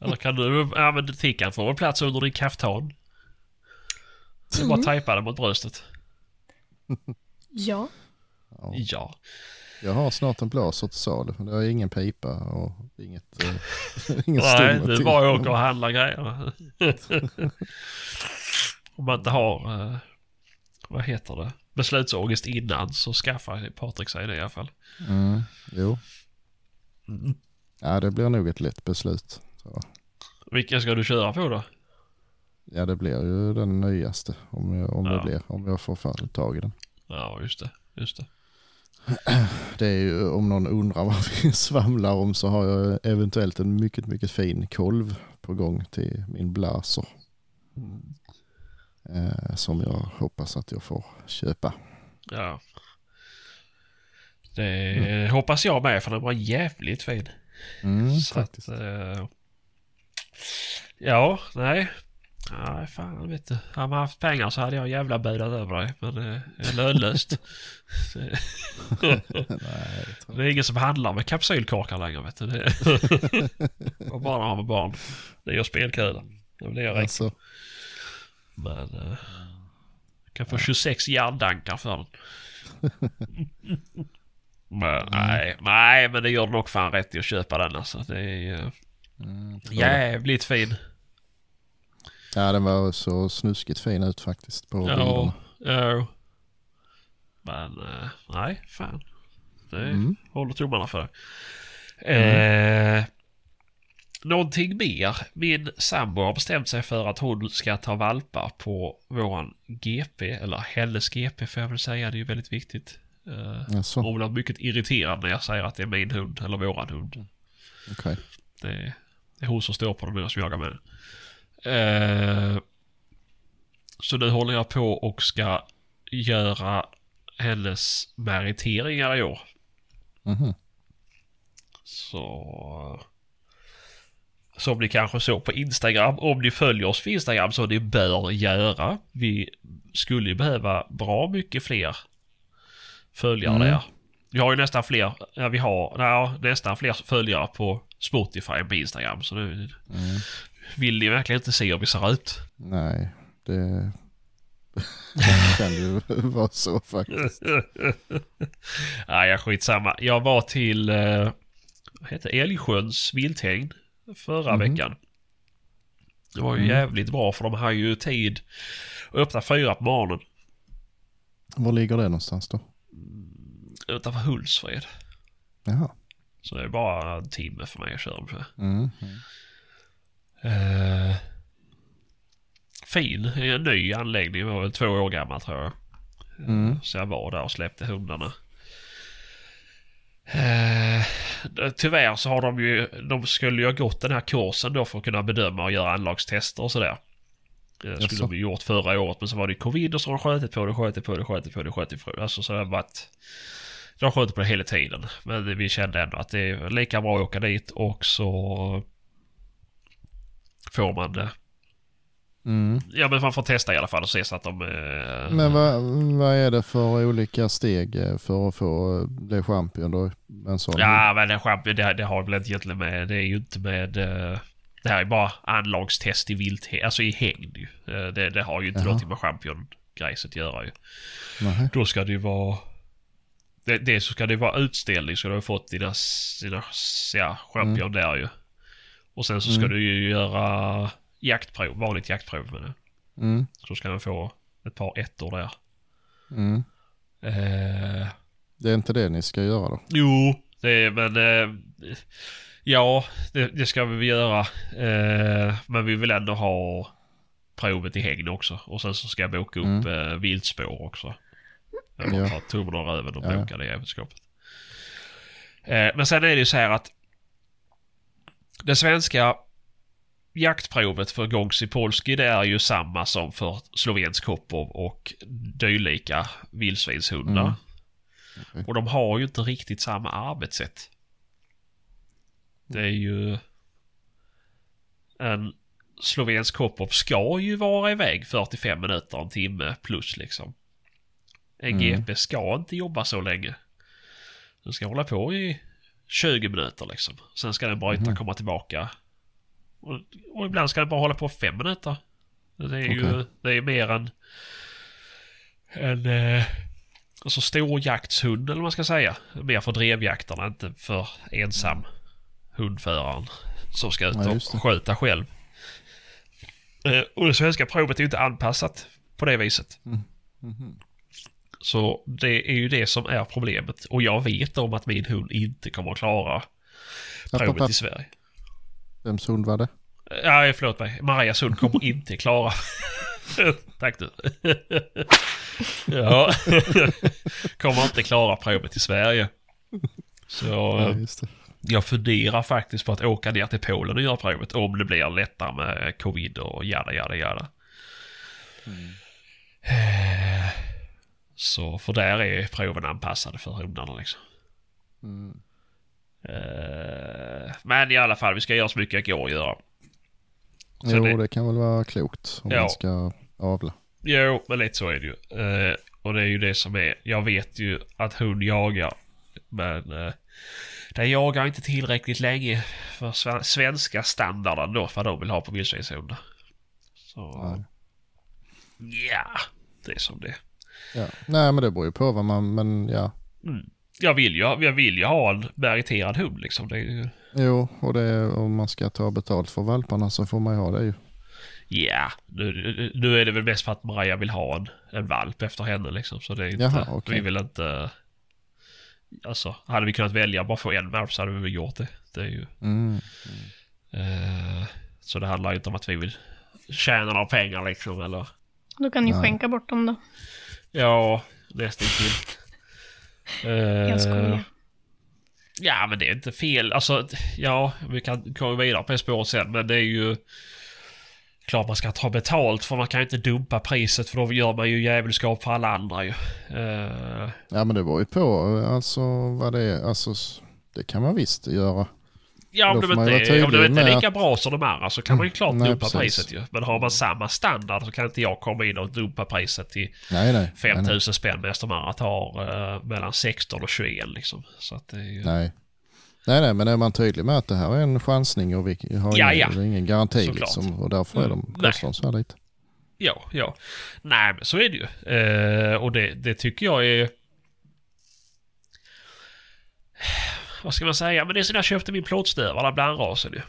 Eller kan du... Ja, men tickan får väl plats under din kaftan. Det är bara att tejpa den mot bröstet. Ja. Ja. Ja. Jag har snart en blaser till salu. Det har ingen pipa och inget, eh, [LAUGHS] ingen Nej, du till. bara åker och handlar grejer. Om man inte har... eh, vad heter det? Beslutsångest innan så skaffar Patrik sig det i alla fall. Mm, jo. Mm. Ja, det blir nog ett lätt beslut. Så. Vilken ska du köra på då? Ja, det blir ju den nyaste om, jag, om Ja. det blir. Om jag får tag i den. Ja, just det. Just det. [CLEARS THROAT] Det är ju om någon undrar vad vi [LAUGHS] svamlar om så har jag eventuellt en mycket, mycket fin kolv på gång till min blaser. Eh, som jag hoppas att jag får köpa. Ja. Det hoppas jag med för den var jävligt fin. Mm, Så faktiskt. att, eh, ja, nej. Nej, fan vet du. Hade man haft pengar så hade jag jävla budat över dig. Men det är lönlöst. Det- [LAUGHS] Nej, det tror det är ingen som handlar med kapsylkorkar längre vet du. Det var [LAUGHS] bara när man var barn. Det är spelkula. Det blir jag. Alltså, Men... Uh, kan få 26 järndankar för den. [LAUGHS] men nej, nej, men det gör nog fan rätt i att köpa den alltså. Det är uh, mm, tror jag. jävligt fin. Ja, den var så snuskigt fin ut faktiskt på Ja, bilderna. ja. Men eh, nej, fan. Det Mm. håller tummarna för. Eh, någonting mer. Min sambo har bestämt sig för att hon ska ta valpar på våran GP. Eller hennes GP får jag väl säga. Det är ju väldigt viktigt. Eh, Alltså, hon blir mycket irriterad när jag säger att det är min hund eller våran hund. okej. Det, det är hon som står på den medan jag jagar med den. Eh, så nu håller jag på och ska göra hennes meriteringar i år. Mhm. Så... Som ni kanske såg på Instagram. Om ni följer oss på Instagram så ni bör göra. Vi skulle ju behöva bra mycket fler följare Mm. där. Vi har ju nästan fler, ja vi har ja, nästan fler följare på Spotify på Instagram. Så nu Mm. Vill ni verkligen inte se hur vi ser ut. Nej, det [LAUGHS] kan ju vara så faktiskt. [LAUGHS] Nej, jag skitsamma. Jag var till eh, vad heter det? Älgsjöns vilthägn förra Mhm. veckan. Det var ju Mm. jävligt bra för de har ju tid att öppna fyra på morgonen Var ligger det någonstans då? utanför Hultsfred. Jaha. Så det är bara en timme för mig att köra. Mm. Eh, fin, en ny anläggning. var väl två år gammal tror jag. Mm. Så jag var där och släppte hundarna. Eh, tyvärr så har de ju, de skulle ju ha gått den här kursen då för att kunna bedöma och göra anlagstester och sådär. Det skulle Jaså? de ju gjort förra året men så var det covid och så har de skjutit på det, skjutit på det, skjutit på det, skjutit på det. Alltså så det har varit... De har skjutit på det hela tiden. Men vi kände ändå att det är lika bra att åka dit och så får man det. Mm. Ja men man får testa i alla fall och se så att de... Eh, Men vad, vad är det för olika steg eh, för att få eh, bli champion då? En sån Ja, men det, champ- det, det har väl inte egentligen med... Det är ju inte med... eh, Det här är bara anlagstest i vilt... Alltså i hägn ju. Eh, Det, det har ju inte Jaha. någonting med champion-grejset att göra ju. Nej. Då ska det ju vara... Det, det så ska det vara utställning så du har fått dina, dina ja, champion där ju. Och sen så ska Mm. du ju göra jaktprov, vanligt jaktprov med det. Mm. Så ska man få ett par ettor där. Mm. Eh, Det är inte det ni ska göra då? jo, Det, men eh, ja, det, det ska vi göra. Eh, men vi vill ändå ha provet i hägn också. Och sen så ska jag boka upp Mm. eh, viltspår också. Jag bara tar tummen och röven och ja. bokar det jävelskapet. Eh, men sen är det ju så här att det svenska jaktprovet för Gongsi Polski det är ju samma som för slovensk Kopov och dylika vildsvinshundar. Mm. Okej. Och de har ju inte riktigt samma arbetssätt. Det är ju... En slovensk Kopov ska ju vara iväg 45 minuter, en timme plus liksom. En Mm. GP ska inte jobba så länge. Den ska hålla på i 20 minuter liksom. Sen ska den bryta Mhm. komma tillbaka. Och, och ibland ska den bara hålla på 5 minuter. Det är ju Okej. det är mer än en eh, alltså storjaktshund eller vad man ska säga. Mer för drevjakterna, inte för ensam hundföraren som ska ut Ja, och sköta själv. Eh, och det svenska provet är ju inte anpassat på det viset. Mhm. Så det är ju det som är problemet. Och jag vet om att min hund inte kommer att klara provet i Sverige. Vems hund var det? Nej, förlåt mig. Marias hund kommer [LAUGHS] inte klara... [LAUGHS] Tack du. [LAUGHS] ja. kommer inte klara provet i Sverige. Så Ja, eh, jag funderar faktiskt på att åka ner till Polen och göra provet om det blir lättare med covid och jada jada jada. Eh, Så för där är proven anpassade för hundarna liksom. Mm. Eh, Men i alla fall, vi ska göra så mycket det går att göra. Så Jo, det- det kan väl vara klokt om Ja. man ska avla. Jo, men lite så är det ju. Eh, och det är ju det som är... Jag vet ju att hund jagar. Men eh, den jagar inte tillräckligt länge för sven- svenska standarden då. För de vill ha på vildsvinshundar. Så... Ja, det är som det är. Ja. Nej, men det beror ju på vad man, men ja. mm. jag, vill ju, jag vill ju ha en meriterad hund liksom. Det är ju... Jo, och det, om man ska ta betalt för valparna så får man ju ha det ju. Ja, nu, nu är det väl mest för att Maria vill ha en, en valp efter henne liksom. Så det är inte... Jaha, okej. Vi vill inte... Alltså, hade vi kunnat välja bara få en valp så hade vi väl gjort det. Det är ju... Mm. Eh, så det handlar ju inte om att vi vill tjäna några pengar liksom eller... Då kan ni Nej. skänka bort dem då. Ja, nästan till. [LAUGHS] Jag skojar. Ja, men det är inte fel. Alltså, ja, vi kan komma vidare på det spåret sen, men det är ju... Klart man ska ta betalt för man kan ju inte dumpa priset för då gör man ju djävulskap för alla andra ju. Eh, Ja, men det beror ju på alltså vad det är. Alltså, det kan man visst göra. Ja, om de inte, om de inte är lika bra som de andra så kan man ju klart Nej, dumpa precis. priset ju. Men har man samma standard så kan inte jag komma in och dumpa priset till Nej, nej. nej, 5000 spänn medan de andra tar eh, mellan 16 och 21 liksom. Så att det är ju... Nej. Nej, nej, men är man tydlig med att det här är en chansning och vi har Ja, ingen, ja. ingen garanti Såklart. liksom, och därför är de, Mm, kostar så här lite. Ja, ja. Nej, men så är det ju. Eh, och det, det tycker jag är... Vad ska man säga? Men det är när jag köpte min plåtstövare, blandrasen ju.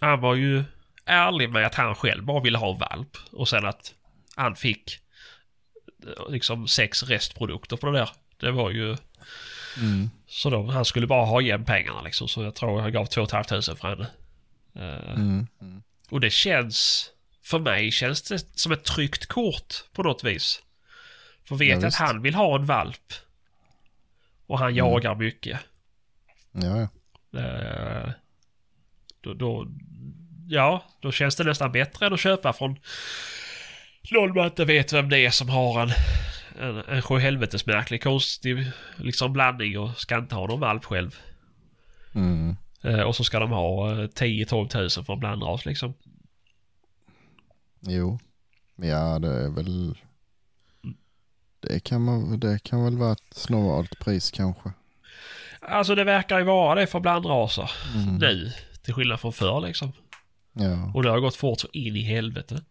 Han var ju ärlig med att han själv bara ville ha valp. Och sen att han fick eh, liksom sex restprodukter på det där. Det var ju... Mm. Så då, han skulle bara ha igen pengarna liksom. Så jag tror jag gav 2 500 för henne. Eh, Mm. Mm. och det känns... För mig känns det som ett tryckt kort på något vis. För vet Ja, jag att han vill ha en valp. Och han jagar mycket. Ja, ja. Eh, då, då, ja, då känns det nästan bättre än att köpa från någon man inte vet vem det är som har en, en, en sjuhelvetes märklig konstig liksom blandning och ska inte ha någon valp själv. Mm. Eh, och så ska de ha eh, 10-12 tusen för en blandras liksom. Jo. Ja, det är väl... Det kan, man, det kan väl vara ett normalt pris kanske. Alltså det verkar ju vara det för blandraser Mm. nu. Till skillnad från förr liksom. Ja. Och det har gått fort så in i helvete.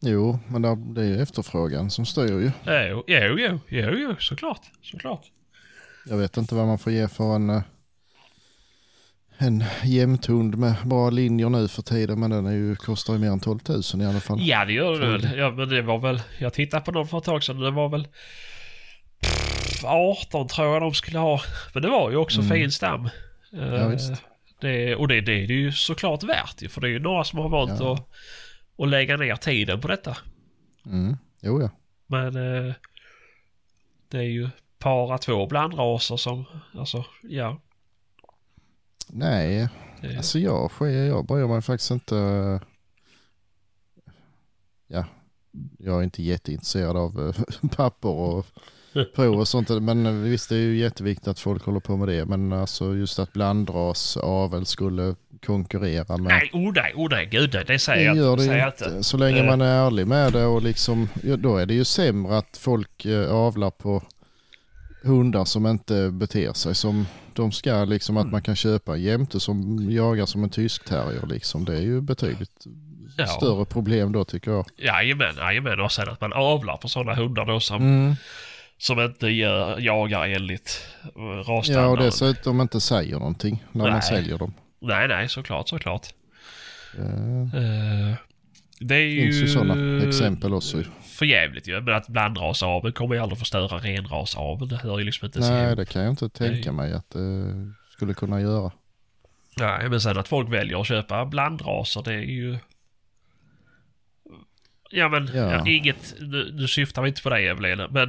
Jo, men det är ju efterfrågan som styr ju. Jo, jo, jo, jo, jo såklart. Såklart. Jag vet inte vad man får ge för en, eh, en jämthund med bra linjer nu för tiden. Men den är ju, kostar ju mer än 12 000 i alla fall. Ja, det gör det Tror väl. Ja, men det var väl... Jag tittade på någon för ett tag sedan. Det var väl... 18 tror jag de skulle ha. Men det var ju också Mm. fin stam. Eh, Ja, visst. Det, och det, det är det ju såklart värt ju. För det är ju några som har valt Ja. att, att lägga ner tiden på detta. Mm. Jo ja. Men eh, det är ju para två blandraser som, alltså ja. Nej, Det, alltså jag, jag bryr mig faktiskt inte. Ja, jag är inte jätteintresserad av eh, [LAUGHS] papper och [LAUGHS] prov och sånt. Men visst det är ju jätteviktigt att folk håller på med det. Men alltså just att blandras avel skulle konkurrera med. nej, oh nej, oh nej, gud det säger jag gör det Säger inte. inte. Så länge Eh. man är ärlig med det och liksom, då är det ju sämre att folk eh, avlar på hundar som inte beter sig som de ska. Liksom Mm. att man kan köpa jämte som jagar som en tysk terrier. Liksom. Det är ju betydligt Ja. större problem då tycker jag. Jajamän, jajamän. Och sen att man avlar på sådana hundar då som, Mm. som inte gör, jagar enligt eh, Ja, och rasstandarden. dessutom inte säger någonting när man Nej. säljer dem. Nej, nej, såklart, såklart. Eh, Eh, det är ju... finns ju sådana exempel också. Ju. För jävligt ju. Men att blandrasaveln kommer ju aldrig förstöra renrasaveln. Det hör ju liksom inte Nej, hem. det kan jag inte tänka mig att det skulle kunna göra. Nej, men sen att folk väljer att köpa blandraser, det är ju... Ja men, Ja. ja. inget, nu, nu syftar vi inte på dig Evelina, men,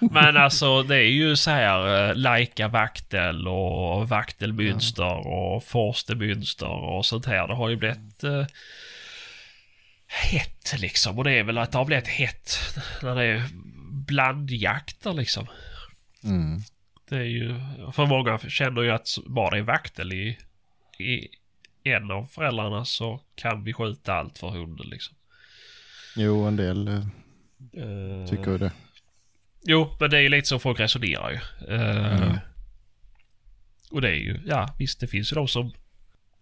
[LAUGHS] men alltså det är ju så här uh, Laika vaktel och vaktelmönster och forstemönster och sånt här. Det har ju blivit uh, hett liksom och det är väl att det har blivit hett när det är blandjakter liksom. Mm. Det är ju, för många känner ju att bara det är vaktel i, i en av föräldrarna så kan vi skjuta allt för hunden liksom. Jo, en del eh, tycker ju det. Jo, men det är ju lite så folk resonerar ju. Eh, Mm. Och det är ju, ja visst det finns ju de som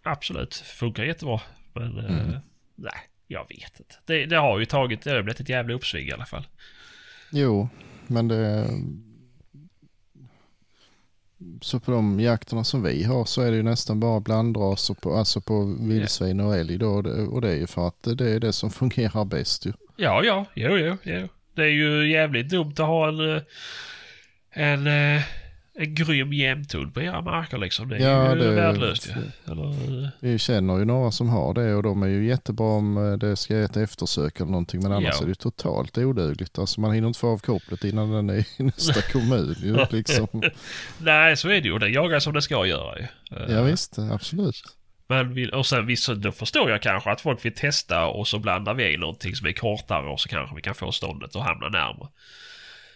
absolut funkar jättebra. Men Mm. nej, jag vet inte. Det, det har ju tagit, det har blivit ett jävla uppsving i alla fall. Jo, men det... Så på de jakterna som vi har så är det ju nästan bara blandraser på, alltså på vildsvin och älg då. Och det, är ju för att det är det som fungerar bäst ju. Ja, ja, jo, jo, jo. Det är ju jävligt dumt att ha en, eh, en, eh, en grym jämthund på era marker liksom. Det är Ja, ju det- värdelöst ju. Eller, Vi känner ju några som har det och de är ju jättebra om eh, det ska ett eftersök eller någonting. Men annars Ja. är det ju totalt odugligt. Alltså man hinner inte få av kopplet innan den är i [LAUGHS] nästa kommun ju [LAUGHS] liksom. nej, så är det ju. Det jagar som det ska göra ju. Eh, Ja visst, absolut. Men vill, och sen visst, då förstår jag kanske att folk vill testa och så blandar vi i någonting som är kortare och så kanske vi kan få ståndet att hamna närmare.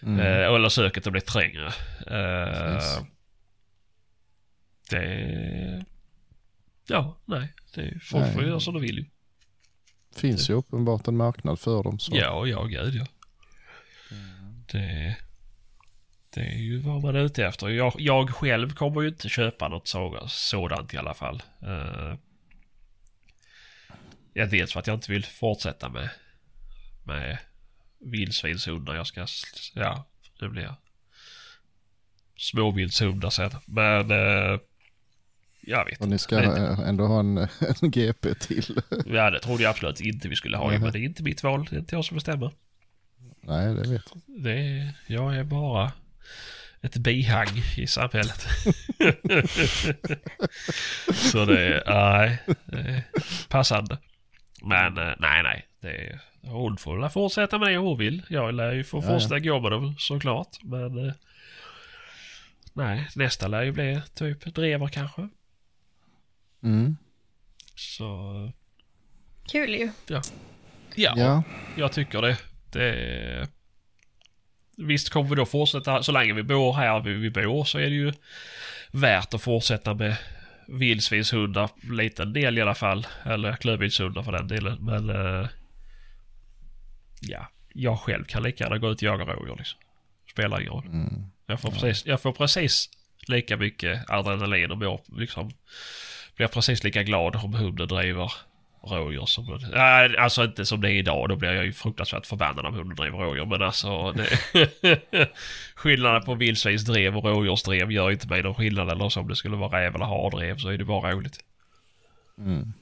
Mm. Eh, eller söket att bli trängre. Eh, det... Ja, nej. Det, folk Nej. får göra som de vill ju. Finns ju uppenbart en marknad för dem. Så. Ja, ja, gud ja. Det, det är ju vad man är ute efter. Jag, jag själv kommer ju inte köpa något så, sådant i alla fall. Uh, ja, dels för att jag inte vill fortsätta med, med vildsvinshundar. Jag ska, ja, det blir småvildshundar sen. Men uh, jag vet Och ni ska eh, ändå ha en, [LAUGHS] en GP till. Ja, det trodde jag absolut inte vi skulle ha. Mhm. Men det är inte mitt val. Det är inte jag som bestämmer. Nej, det vet jag. Det är, jag är bara ett bihang i samhället. [LAUGHS] Så det är, nej, det är passande. Men eh, nej, nej. Det är, hon får väl fortsätta med det hon vill. Jag lär ju få Ja, ja. fortsätta gå med dem såklart. Men eh, nej, nästa lär ju bli typ drever kanske. Mm. Så Kul ju. ja, Ja. jag tycker det. det. Visst kommer vi då fortsätta, så länge vi bor här vi, vi bor så är det ju värt att fortsätta med vildsvinshundar, liten del i alla fall. Eller klövviltshundar för den delen. Men eh, ja, jag själv kan lika gärna gå ut och jaga rådjur liksom. Spelar ingen roll. Mm. Jag får, precis, jag får precis lika mycket adrenalin och mår liksom blir precis lika glad om hunden driver rådjur som... Nej, alltså inte som det är idag. Då blir jag ju fruktansvärt förbannad om hunden driver rådjur. Men alltså... Det, [LAUGHS] skillnaden på vildsvinsdrev och rådjursdrev gör inte mig någon skillnad. Eller som det skulle vara räv eller hardrev så är det bara roligt. Mm.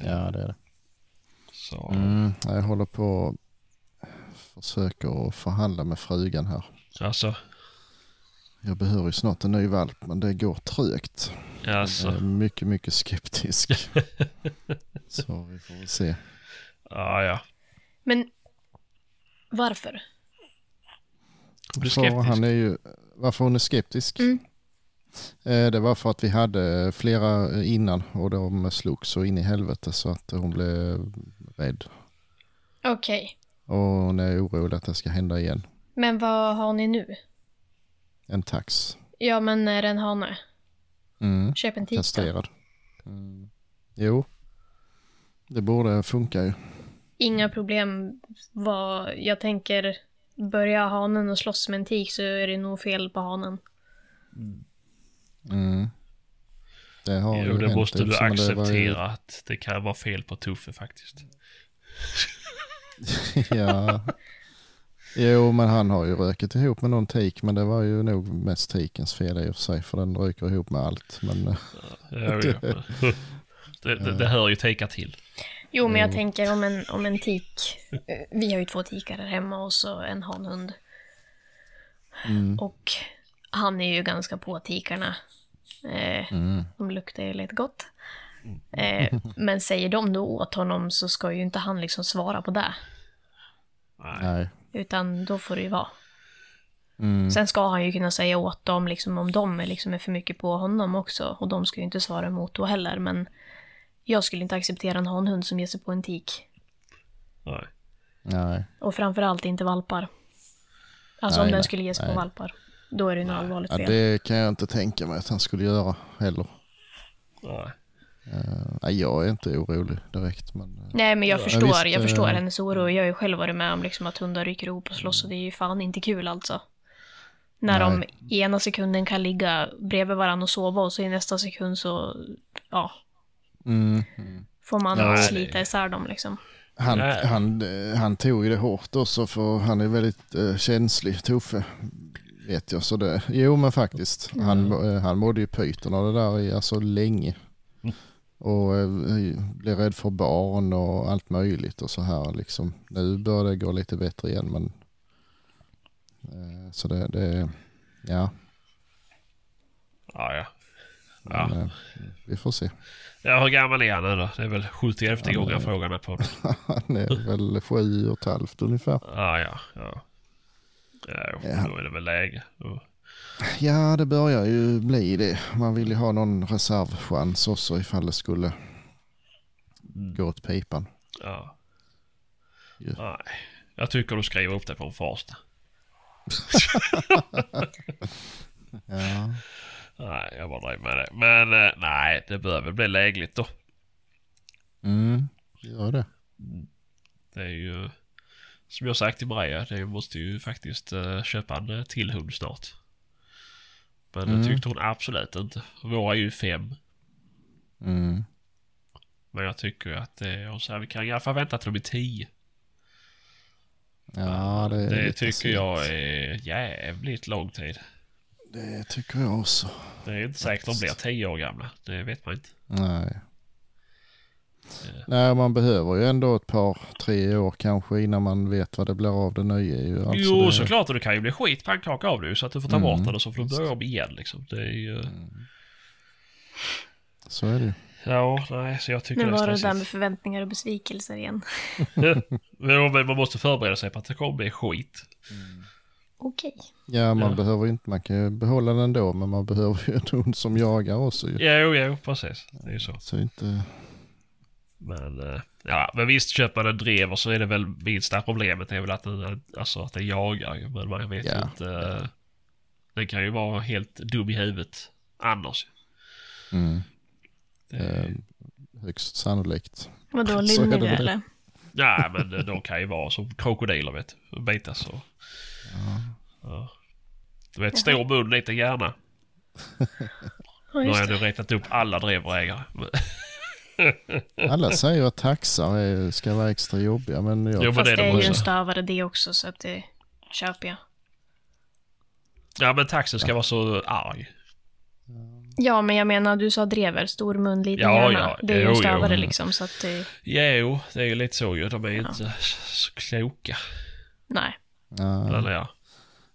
Ja, det är det. Så... Mm. Jag håller på försöker att förhandla med frugan här. Alltså, Jag behöver ju snart en ny valp men det går trögt. alltså. Jag är mycket, mycket skeptisk. [LAUGHS] Så vi får väl se. Ja, ja. Men varför? För skeptisk? han är ju, varför hon är skeptisk? Mm. Eh, Det var för att vi hade flera innan och de slog så in i helvete så att hon blev rädd. Okej. Och hon är orolig att det ska hända igen. Men vad har ni nu? En tax. Ja, men är det en hane? Mm. Köp en tik då. Kastrerad. Mm. Jo. Det borde funka ju. Inga problem. Vad, jag tänker, börja hanen och slåss med en tik så är det nog fel på hanen. Mm. Det har Jo, ju det hänt måste du också, men det ju- acceptera att det kan vara fel på Tuffe faktiskt. [LAUGHS] ja. Jo, men han har ju rökt ihop med någon tik, men det var ju nog mest tikens fel i och för sig, för den röker ihop med allt. Men eh, Ja, jo. [LAUGHS] det, det, det hör ju teka till. Jo, men jag Jo. tänker om en, om en tik. eh, Vi har ju två tikar här hemma och så en hanhund. mm, Och han är ju ganska på tikarna. Eh, mm, de luktar ju lite gott. Eh, [LAUGHS] men säger de då åt honom så ska ju inte han liksom svara på det. Nej. Utan då får det ju vara. Mm, Sen ska han ju kunna säga åt dem liksom om de är, liksom är för mycket på honom också. Och de ska ju inte svara emot då heller. Men jag skulle inte acceptera en hanhund som ger sig på en tik. Nej. nej. Och framförallt inte valpar. Alltså om Nej, den nej, skulle ge sig på valpar. Då är det ju allvarligt Ja, fel. det kan jag inte tänka mig att han skulle göra heller. Nej. Uh, nej, jag är inte orolig direkt, men eh, Nej men jag Ja, förstår, visst, jag förstår eh, hennes oro. Jag har ju själv varit med om liksom att hundar rycker ihop och slåss och det är ju fan inte kul alltså. När de Nej. i ena sekunden kan ligga bredvid varandra och sova och så i nästa sekund så, ja, mm, mm. får man Nej, slita isär dem liksom. Han, han, han tog ju det hårt också för han är väldigt eh, känslig, Tuffe. Vet jag. Så det, jo men faktiskt. Han, eh, han mådde ju pyton av det där i alltså länge. Och eh, blev rädd för barn och allt möjligt och så här liksom. Nu börjar det gå lite bättre igen men. Eh, så det, det ja. Ja, ja. Ja. Men, eh, vi får se. ja. Hur gammal är han nu då? Det är väl 71 Ja, gånger frågan är på. [LAUGHS] Han är väl sju och ett halvt ungefär. Ja, ja. Ja, ja, Ja. då är det väl läge. Då- Ja, det börjar ju bli det. Man vill ju ha någon reservchans också ifall det skulle gå åt pipan. Ja. Ja. Nej. Jag tycker du skriver upp det på en första. [LAUGHS] Ja. Nej, jag bara driver med det. Men eh, nej, det bör väl bli lägligt då. Mm, gör det. Det är ju... Som jag sagt till Maria, det måste ju faktiskt eh, köpa en eh, till hund snart. Men Mm. det tyckte hon absolut inte. Våra är ju fem. Mm. Men jag tycker att det, och så här, vi kan i alla fall vänta till de är tio. Ja, det, Det tycker sent. jag är jävligt lång tid. Det tycker jag också. Det är inte säkert de blir tio år gamla. Det vet man inte. Nej. Ja. Nej, man behöver ju ändå ett par, tre år kanske innan man vet vad det blir av det nya. Ju. Alltså jo, det, såklart. Och det kan ju bli skit pannkaka av det så att du får ta Mm, bort den och så får du börja om igen liksom. Det är ju... Så är det ju. Ja, nej, så jag tycker Nu det är var det där stressigt. med förväntningar och besvikelser igen. [LAUGHS] Men man måste förbereda sig på att det kommer bli skit. Okej. Ja, man Ja. behöver inte, man kan ju behålla den ändå, men man behöver ju [LAUGHS] en hund som jagar också ju. Jo, jo, precis. Det är ju så. Så inte... Men, eh, ja, men visst köper man en drever så är det väl minsta problemet är väl att den, alltså att den jagar. Men man vet ju Ja. inte. eh, Den kan ju vara helt dum i huvudet annars. Mm, Det, eh, högst sannolikt. Vadå, [LAUGHS] väl. eller? Ja, men eh, de kan ju vara som krokodiler vet du. Bitas och... Ja. Ja. Du vet, stor mun, liten hjärna. [LAUGHS] Nu har jag nu räknat upp alla dreverägare. [LAUGHS] Alla säger att taxar är, ska vara extra jobbiga, men jag... Jo, Fast det är det de är ju en stövare det också, så att det köper jag. Ja, men taxen ska vara så arg. Ja, men jag menar, du sa drever, stor mun, liten Ja, hjärna. ja, Det är ju jo, en jo. stövare liksom, så att det... Jo, det är ju lite så ju. De är ju Ja. inte så kloka. Nej. Ja, Eller ja.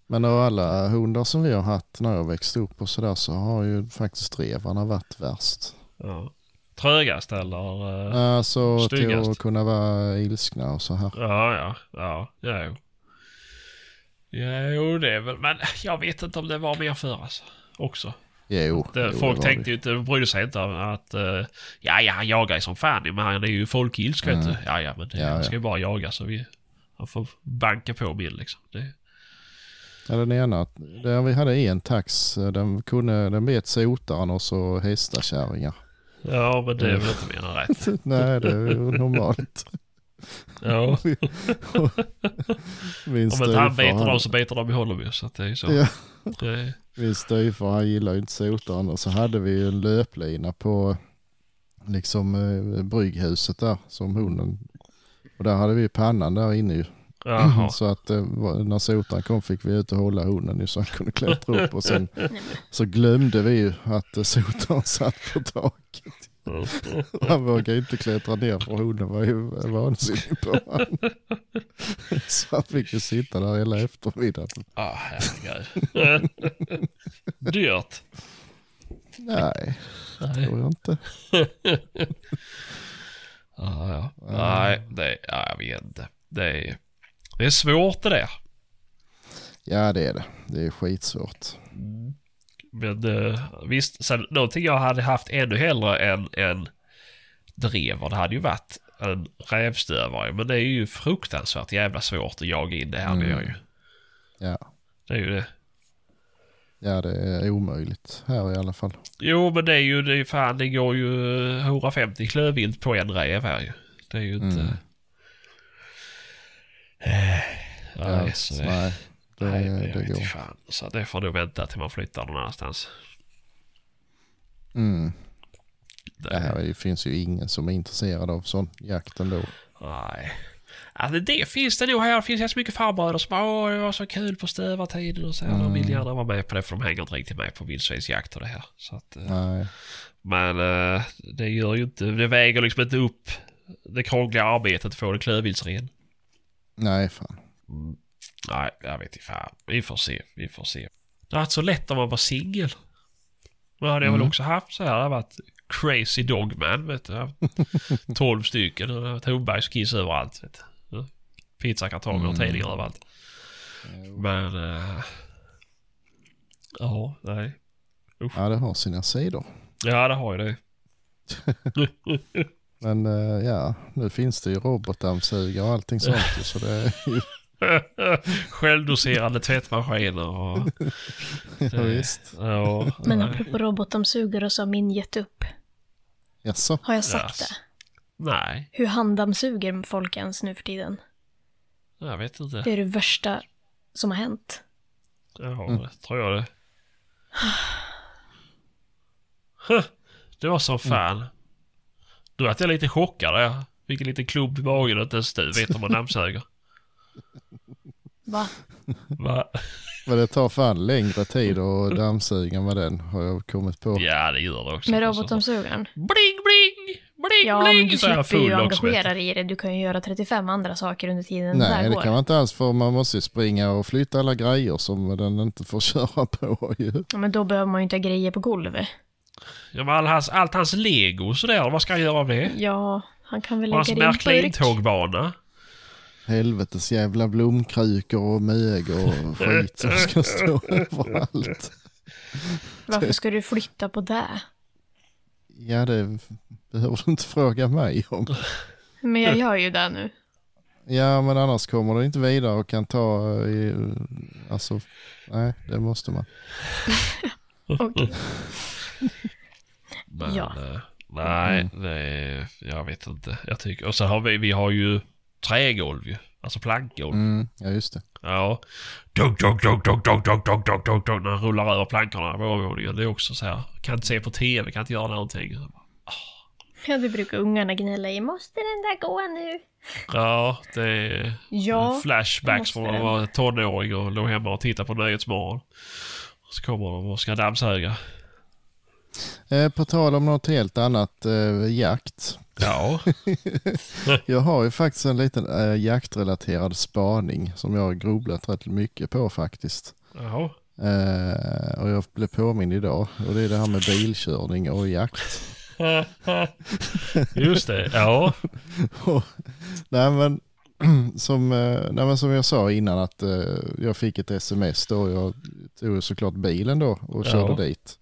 Men av alla hundar som vi har haft när jag växte upp och sådär så har ju faktiskt revarna varit värst. Ja. Trögast eller? eh, Alltså till Styggast. att kunna vara ilskna och så här. Ja, ja, ja, ja, jo. Ja, jo, det är väl, men jag vet inte om det var mer för alltså. Också. Jo, Det, jo, folk det tänkte ju inte, de brydde sig inte om att, eh, ja, ja, han jagar ju som fan men han är ju folkilsk vet du. Ja, ja, men det, Mm. Ja, han ska ju bara jaga så vi, han får banka på bild liksom. Det, Ja, den ena, där vi hade en tax, den, kunde, den bet sotaren och så hästakärringar. Ja, men det är väl inte mer än rätt. [LAUGHS] Nej, det är ju normalt. Ja, [LAUGHS] Min om inte han biter dem så biter de i honom ju, så att det är ju så. Ja. Det, min styvfar han gillar ju inte sotaren och så hade vi ju en löplina på liksom eh, brygghuset där som hunden. Och där hade vi pannan där inne ju. Jaha. [LAUGHS] Så att eh, när sotaren kom fick vi ut och hålla hunden så han kunde klättra upp och sen [LAUGHS] så glömde vi ju att eh, sotaren [LAUGHS] satt på taket. Han vågade inte klättra ner för hunden var ju vansinnig på honom. Så han fick ju sitta där hela eftermiddagen. Ah, herregud. Dyrt. Nej, Nej. tror jag inte. Ja, ja. Nej, det, ja, jag vet inte. Det är, det är svårt det där. Ja det är det. Det är skitsvårt. Men eh, visst, sen någonting jag hade haft ännu hellre än en drever, det hade ju varit en rävstövare. Men det är ju fruktansvärt jävla svårt att jaga in det här Mm. nu ju. Ja. Det är ju det. ja, det är omöjligt här i alla fall. Jo, men det är ju, det är fan, det går ju eh, 150 klövvilt på en räv här ju. Det är ju inte... Mm. Ja, nej, så det, nej, det, nej, det vet går. fan. Så det får nog vänta till man flyttar någon annanstans. Mm. Det, Det, här, det finns ju ingen som är intresserad av sån jakt ändå. Nej. Alltså det finns det nog här. Det finns så mycket farbröder som åh det var så kul på stövartiden och så här. De vill Mm. gärna vara med på det för de hänger inte riktigt med på vildsvinsjakt och det här. Så att, eh, Nej. men eh, det gör ju inte, det väger liksom inte upp det krångliga arbetet att få det klövviltsren. Nej, fan. Nej, jag vet inte fan. Vi får se, vi får se. Det hade varit så lätt om man var singel. Det hade jag väl Mm. också haft så här. Det hade varit crazy dogman vet du. Jag har haft [LAUGHS] 12 stycken. Varit Hornbergskiss överallt. Vet du. Pizzakartonger och Mm. tidningar överallt. Men... eh, ja, nej. Ja, det har sina sidor. Ja, det har ju det. [LAUGHS] [LAUGHS] Men eh, ja, nu finns det ju robotdammsugare och allting sånt. Så det är ju, [LAUGHS] Självdoserande tvättmaskiner och... [LAUGHS] ja, visst. Ja, Men apropå robotdammsugare så har min gett upp. Jaså? Har jag sagt Yes. det? Nej, Hur handdammsuger folk ens nu för tiden? jag vet inte. Det är det värsta som har hänt. Ja, Mm. tror jag det. [SIGHS] Det var som fan. Nu vart jag lite chockad. Jag fick en liten klump i magen inte ens du vet om man dammsuger. Va? Va? Men det tar fan längre tid att dammsuga med den har jag kommit på. Ja, det gör det också. Med robotdammsugaren? Bling, bling! Bling, Ja, men bling! du Så är jag slipper ju engagera dig i det. Du kan ju göra 35 andra saker under tiden Nej, det där det går. kan man inte alls för man måste ju springa och flytta alla grejer som den inte får [LAUGHS] köra på ju. Ja, men då behöver man ju inte ha grejer på golvet. Ja, men all hans, allt hans lego och sådär, vad ska han göra av det? Ja, han kan väl hans lägga det i en märkliga burk. intågbana. Helvetes jävla blomkrukor och mög och skit som ska [LAUGHS] stå överallt. Varför ska du flytta på det? Ja, det behöver du inte fråga mig om. Men jag gör ju det nu. Ja, men annars kommer det inte vidare och kan ta i, alltså, nej, det måste man. [LAUGHS] Okej. [LAUGHS] Men, Ja. eh, nej, Mm. det, jag vet inte. Jag tycker, och så har vi, vi har ju trägolv ju. Alltså plankgolv. Mm, ja, just det. Ja. Dunk, dunk, dunk, dunk, dunk, dunk, dunk, dunk, dunk, dunk, när han rullar över plankorna på övervåningen. Det är också så här. Kan inte se på tv, kan inte göra någonting. [LAUGHS] Ja, det brukar ungarna gnälla i. Måste den där gå nu? Ja, det är Ja. flashbacks från när den. man var tonåring och låg hemma och tittade på Nyhetsmorgon. Så kommer de och ska dammsuga. Eh, på tal om något helt annat, eh, jakt. Ja. [LAUGHS] Jag har ju faktiskt en liten eh, jaktrelaterad spaning som jag har grubblat rätt mycket på faktiskt. Jaha. Eh, och jag blev påmind idag. Och det är det här med bilkörning och jakt. [LAUGHS] Just det, ja. [LAUGHS] Och, nej, men, [CLEARS THROAT] som, eh, nej men som jag sa innan att eh, jag fick ett sms då. Jag tog såklart bilen då och körde Ja. dit.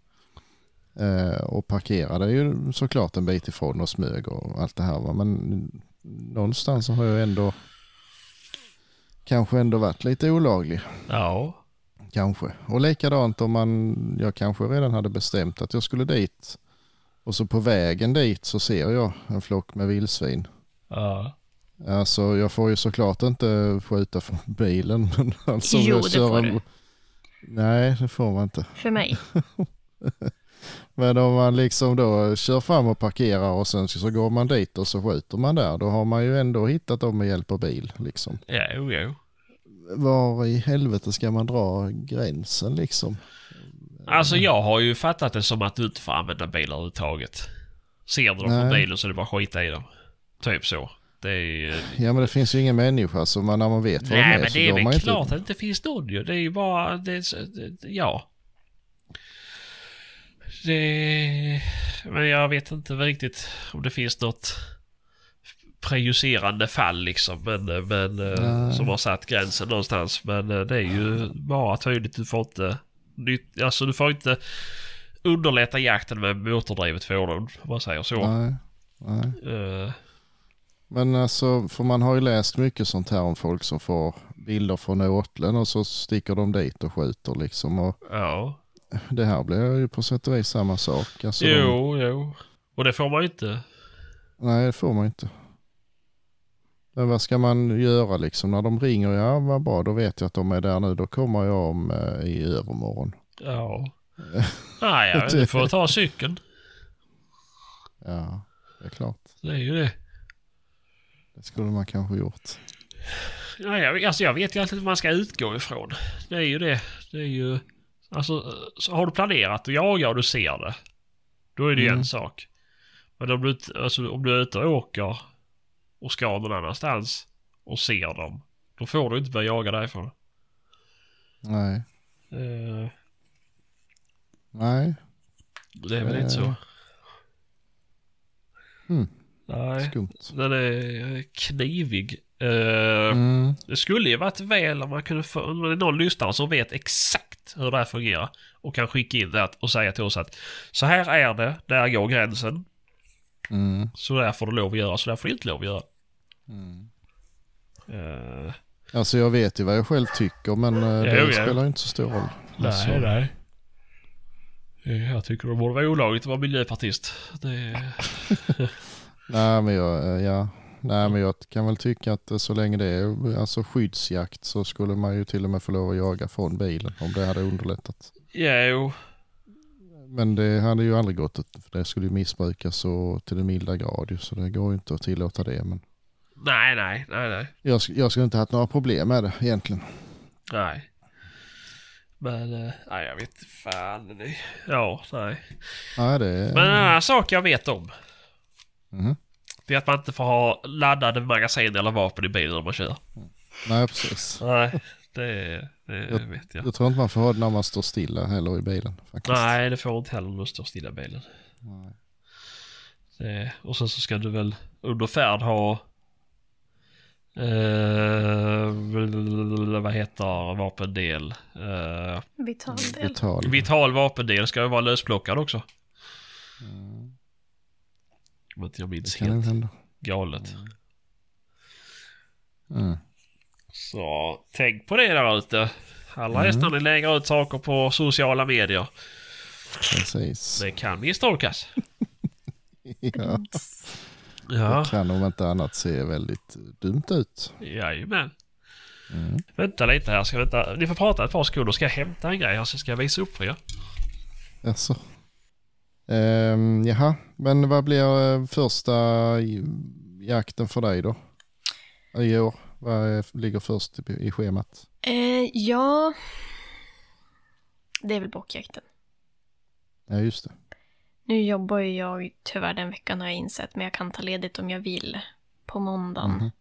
Eh, och parkerade ju såklart en bit ifrån och smög och allt det här. Va? Men någonstans så har jag ändå kanske ändå varit lite olaglig. Ja. Kanske. Och likadant om man, jag kanske redan hade bestämt att jag skulle dit. Och så på vägen dit så ser jag en flock med vildsvin. Ja. Alltså jag får ju såklart inte skjuta från bilen. [LAUGHS] Men alltså, Jo, jag det får en- du. Nej, det får man inte. För mig. [LAUGHS] Men om man liksom då kör fram och parkerar och sen så går man dit och så skjuter man där. Då har man ju ändå hittat dem med hjälp av bil. Liksom. Ja, jo, jo. Var i helvete ska man dra gränsen liksom? Alltså jag har ju fattat det som att du inte får använda bilar överhuvudtaget. Ser du dem Nej. bilen så är det bara att skita i dem. Typ så. Det är ju... Ja men det finns ju ingen människa så man, när man vet vad de Nej är men så det är väl inte... klart att det inte finns någon ju. Det är ju bara... Det det, ja. Det... Men jag vet inte riktigt om det finns något prejudicerande fall liksom. Men, men eh, som har satt gränsen någonstans. Men eh, det är ju bara tydligt. Du får inte... Alltså du får inte underlätta jakten med motordrivet fordon. Om man säger så. Nej, nej. Eh, Men alltså, för man har ju läst mycket sånt här om folk som får bilder från åtlen och så sticker de dit och skjuter liksom. Och ja. Det här blir ju på sätt och vis samma sak. Alltså, de, Jo, jo. Och det får man ju inte. nej, det får man inte. Men vad ska man göra liksom när de ringer? Ja, vad bra, då vet jag att de är där nu. Då kommer jag om eh, i övermorgon. Ja. [LAUGHS] Nej, jag vet inte. Du får ta cykeln. Ja, det är klart. Det är ju det. Det skulle man kanske gjort. Jag, alltså jag vet ju alltid vad man ska utgå ifrån. Det är ju det. Det är ju... Alltså, så har du planerat att jaga och du ser det. Då är det Mm. en sak. Men om du, inte- alltså, om du är ute och åker och ska någon annanstans och ser dem. Då får du inte börja jaga därifrån. Nej, Eh, nej. det är väl Eh. inte så. Mm. Nej, Skumt. den är knivig. Eh, Mm. Det skulle ju varit väl om man kunde få, om det är någon lyssnare som vet exakt hur det här fungerar och kan skicka in det och säga till oss att så här är det, där går gränsen, Mm. så där får du lov att göra, så där får du inte lov att göra. Mm. Eh, Alltså jag vet ju vad jag själv tycker men eh, det Jo, spelar ju inte så stor roll. Alltså, nej. Jag tycker det borde vara olagligt att vara miljöpartist. Det, [LAUGHS] Nej men jag, ja. Nej men jag kan väl tycka att eh, så länge det är alltså skyddsjakt så skulle man ju till och med få lov att jaga från bilen om det hade underlättat. jo, Men det hade ju aldrig gått, för det skulle ju missbrukas så till den milda grad så det går ju inte att tillåta det. Men nej, nej, nej, nej. jag, jag skulle inte haft några problem med det egentligen. Nej. Men, eh, nej jag vet fan. Ja, nej. Nej det. Men en annan sak jag vet om. Mhm. Det är att man inte får ha laddade magasin eller vapen i bilen när man kör. Nej precis. Nej, det, det Jag- vet jag. Jag tror inte man får ha det när man står stilla heller i bilen. Faktiskt. Nej, det får inte heller när du står stilla i bilen. Nej. Det, och sen så ska du väl under färd ha... Eh, vad heter vapendel? Eh, Vital del. Vital. vital vapendel ska ju vara lösplockad också. Mm, Om inte jag minns helt hända. galet. Mm. Så tänk på det där ute. Allra helst när ni lägger ut saker på sociala medier. Precis. Det kan misstolkas. [LAUGHS] Ja. Ja, Det kan om inte annat se väldigt dumt ut. jajamän. Mm. Vänta lite här. Ska vänta. Ni får prata ett par sekunder. Ska jag hämta en grej här så ska jag visa upp för er. Jaså. Ehm, jaha, men vad blir eh, första jakten för dig då? I år? Vad ligger först i, schemat? Eh, ja. Det är väl bockjakten. Ja, just det. Nu jobbar ju jag tyvärr den veckan har jag insett, men jag kan ta ledigt om jag vill. På måndagen. Mhm.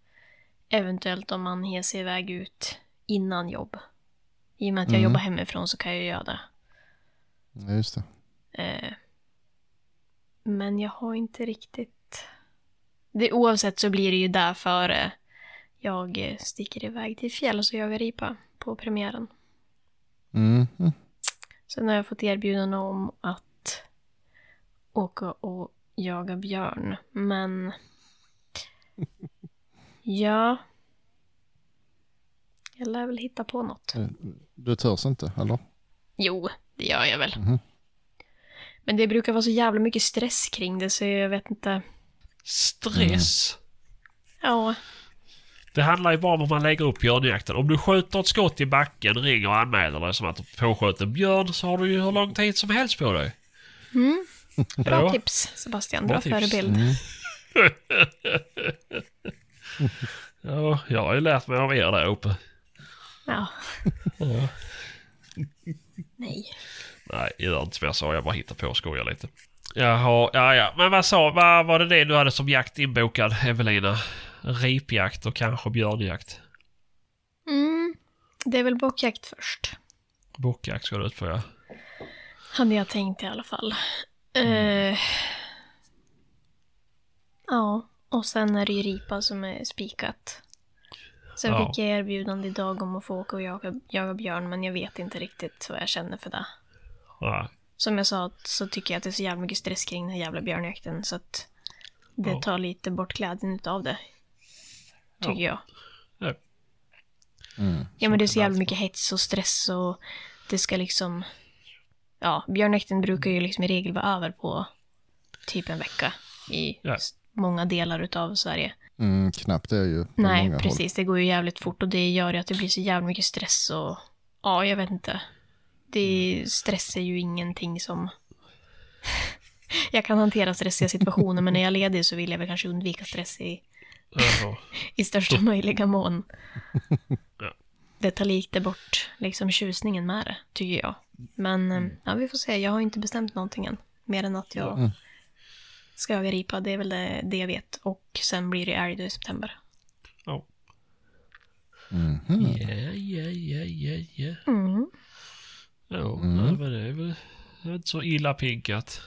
Eventuellt om man ger sig iväg ut innan jobb. I och med att jag Mm. jobbar hemifrån så kan jag göra det. Ja, just det. Eh, men jag har inte riktigt... Det, oavsett så blir det ju där före jag eh, sticker iväg till fjälls och jagar ripa på premiären. Mm. mm. Sen har jag fått erbjudande om att åka och jaga björn. Men... [LAUGHS] Ja. Jag lär väl hitta på något. Du törs inte, eller? Jo, det gör jag väl. Mhm. Men det brukar vara så jävla mycket stress kring det så jag vet inte. Stress. Ja, Det handlar ju bara om hur man lägger upp björnjakten. Om du skjuter ett skott i backen, ringer och anmäler dig som att du påsköt en björn så har du ju hur lång tid som helst på dig. mm. bra Ja. tips Sebastian. Bra, Bra tips. förebild. Mm. [LAUGHS] Ja, jag har ju lärt mig av er där uppe. Ja. Ja. Nej. Nej, gör inte som jag sa. Jag bara hittar på och skojar lite. Jaha, ja, ja. Men vad sa, vad var det det du hade som jakt inbokad, Evelina? Ripjakt och kanske björnjakt? Mm. Det är väl bockjakt först. Bockjakt ska du ut på, ja. Hade jag tänkt i alla fall. Eh, ja, och sen är det ju ripa som är spikat. Sen Ja. fick jag erbjudande idag om att få åka och jaga, jaga björn, men jag vet inte riktigt vad jag känner för det. Ja. Som jag sa så tycker jag att det är så jävla mycket stress kring den här jävla björnjakten så att det Ja. tar lite bort glädjen utav det. Tycker jag. Mm. Ja men det är så jävla mycket hets och stress och det ska liksom... Ja, björnjakten brukar ju liksom i regel vara över på typ en vecka i Ja. många delar utav Sverige. Mm, knappt det ju på Nej, precis. Det går ju jävligt fort och det gör ju att det blir så jävla mycket stress och... Ja, jag vet inte. Det, stress är ju ingenting som... [LAUGHS] jag kan hantera stressiga situationer men när jag är ledig så vill jag väl kanske undvika stress i, [LAUGHS] i största möjliga mån. [LAUGHS] Ja. Det tar lite bort liksom tjusningen med det, tycker jag. Men eh, ja, vi får se. Jag har inte bestämt någonting än. Mer än att jag Mm. ska jaga ripa. Det är väl det, det jag vet. Och sen blir det älg i september. Ja. Mhm. Ja, ja, ja, ja, ja. Mm. Ja, Mm. nej, men det är väl det är inte så illa pinkat.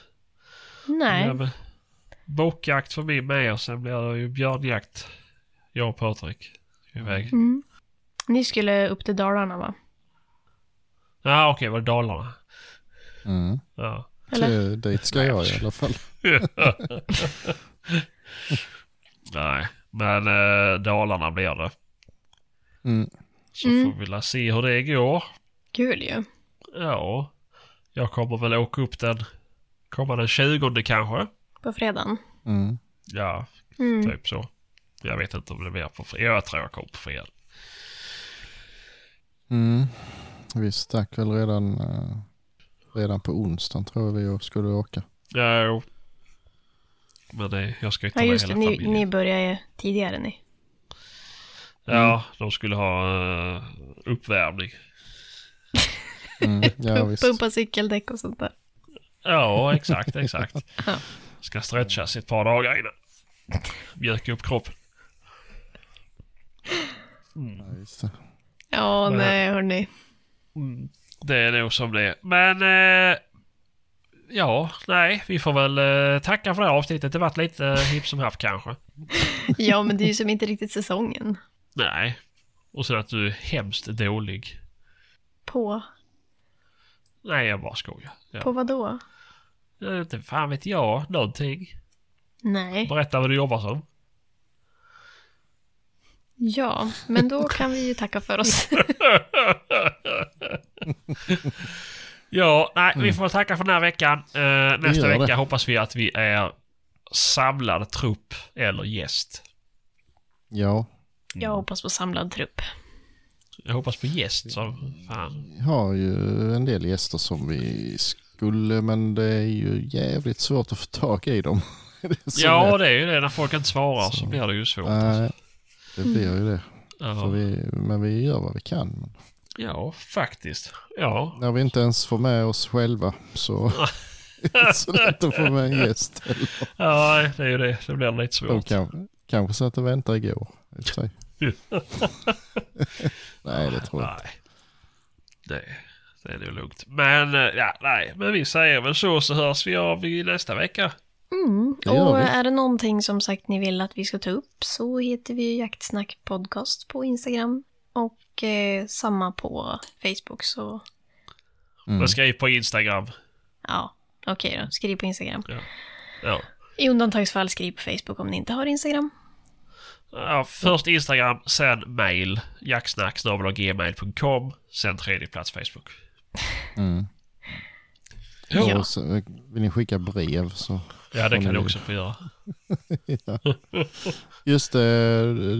Nej. Bockjakt för mig med och sen blir det ju björnjakt. Jag och Patrik iväg. Mm. Ni skulle upp till Dalarna va? Ja, okej, var det Dalarna? Mm. Ja. Eller? Det, dit ska jag i alla fall. [LAUGHS] Nej, men eh, Dalarna blir det. Mm. Så Mm. får vi la se hur det går. Kul ju. Ja, jag kommer väl åka upp den kommande 20 kanske. På fredagen. Mm. Ja, Mm. typ så. Jag vet inte om det blir på fredag. Jag tror jag kommer på fredag. Mm. Vi stack väl redan, eh, redan på onsdagen tror jag vi skulle åka. Ja, jo. Men det, jag ska ju ta Ja med just det, hela ni, familjen. ni börjar ju tidigare ni. Ja, de skulle ha uh, uppvärmning. Mm. Ja, visst. Pumpa cykeldäck och sånt där. Ja, exakt, exakt. [LAUGHS] Ska stretchas ett par dagar innan. Mjölka upp kroppen. Det. Ja, Men- nej hörni. Mm, det är nog som det är. Men... Eh, ja, nej. Vi får väl eh, tacka för det här avsnittet. Det varit lite eh, hipp som happ kanske. [LAUGHS] Ja, men det är ju som inte riktigt säsongen. Nej. Och sen att du är hemskt dålig. På, Nej, jag bara skojar. Ja. på vad då? Jag vet Inte fan vet jag. Någonting. Nej. Berätta vad du jobbar som. Ja, men då kan vi ju tacka för oss. [LAUGHS] Ja, nej, vi får tacka för den här veckan. Eh, nästa det. vecka hoppas vi att vi är samlad trupp eller gäst. Ja, Jag hoppas på samlad trupp. Jag hoppas på gäst som fan. vi har ju en del gäster som vi skulle, men det är ju jävligt svårt att få tag i dem. [LAUGHS] Det är Ja, lätt. det är ju det. När folk inte svarar så, Så. blir det ju svårt. alltså. Nej, det blir ju det. Ja, vi, men vi gör vad vi kan. Ja, faktiskt. Ja. när vi inte ens får med oss själva så [LAUGHS] är det så lätt att få med en gäst. heller. ja, det är ju det. Det blir lite De svårt. kan, kanske satt och väntade igår. [LAUGHS] Nej, det tror jag inte. Nej. Nej, det är nog lugnt. Men, eh, ja, nej. Men vi säger väl så, så hörs vi av i nästa vecka. Mm. Det Och är det någonting som sagt ni vill att vi ska ta upp så heter vi Jaktsnack Podcast på Instagram. Och eh, samma på Facebook så Mm. Men skriv på Instagram. ja, okej då. Skriv på Instagram. Ja. I undantagsfall skriv på Facebook om ni inte har Instagram. Ja, först Instagram, sen mail. jacksnack.gmail.com. Sen tredje plats Facebook. Mm. Ja. Så, vill ni skicka brev så... Ja, det kan ni också få göra. [LAUGHS] Just det,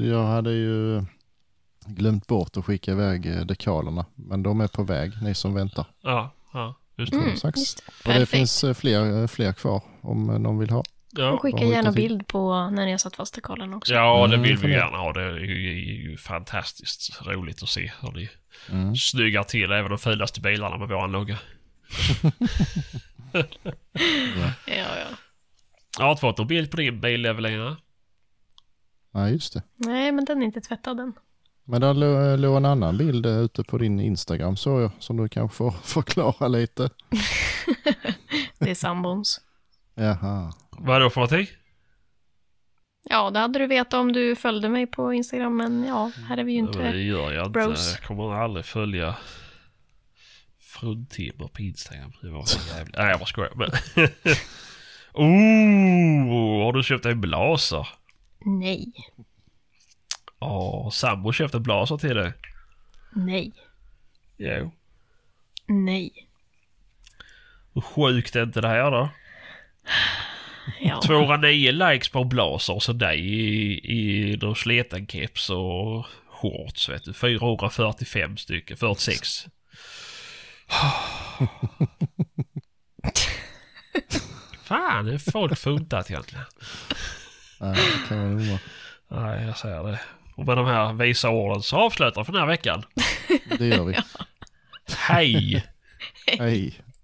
jag hade ju glömt bort att skicka iväg eh, dekalerna. Men de är på väg, ni som väntar. Ja, ja just det. Mm, just det. Och det finns eh, fler, eh, fler kvar om någon vill ha. Ja, Och skicka gärna bild på när ni har satt fast dekalen också. ja det Mm, vill vi det. gärna ha. Det är ju, är ju fantastiskt roligt att se hur ni Mm. snyggar till även de fulaste bilarna med våran logga. [LAUGHS] ja, ja. Jag har inte fått någon bild på din bil, Evelina. Ja, just det. Nej, men den är inte tvättad än. Men där lå- låg en annan bild eh, ute på din Instagram såg jag, som du kanske får [LAUGHS] förklara lite. [LAUGHS] Det är sambons. Jaha. Vad då för någonting? Ja, det hade du vetat om du följde mig på Instagram, men ja, här är vi ju inte. Det gör jag inte. bros. Jag kommer aldrig följa fruntimmer på Instagram. Det var så jävligt. Nej, jag bara skojar. Men... [LAUGHS] oh, har du köpt en blaser? Nej, Ja, sambo köpte en blaser till dig. nej, Jo. nej. Hur sjukt är inte det här då? Ja, 209 likes på och så dig i, i keps och shorts vet du. 445 stycken, 46. [LAUGHS] Fan, är folk funtat egentligen? Nej, det kan. Nej, jag säger det. Och med de här visa orden så avslutar vi för den här veckan. Det gör vi. Hej! Hej.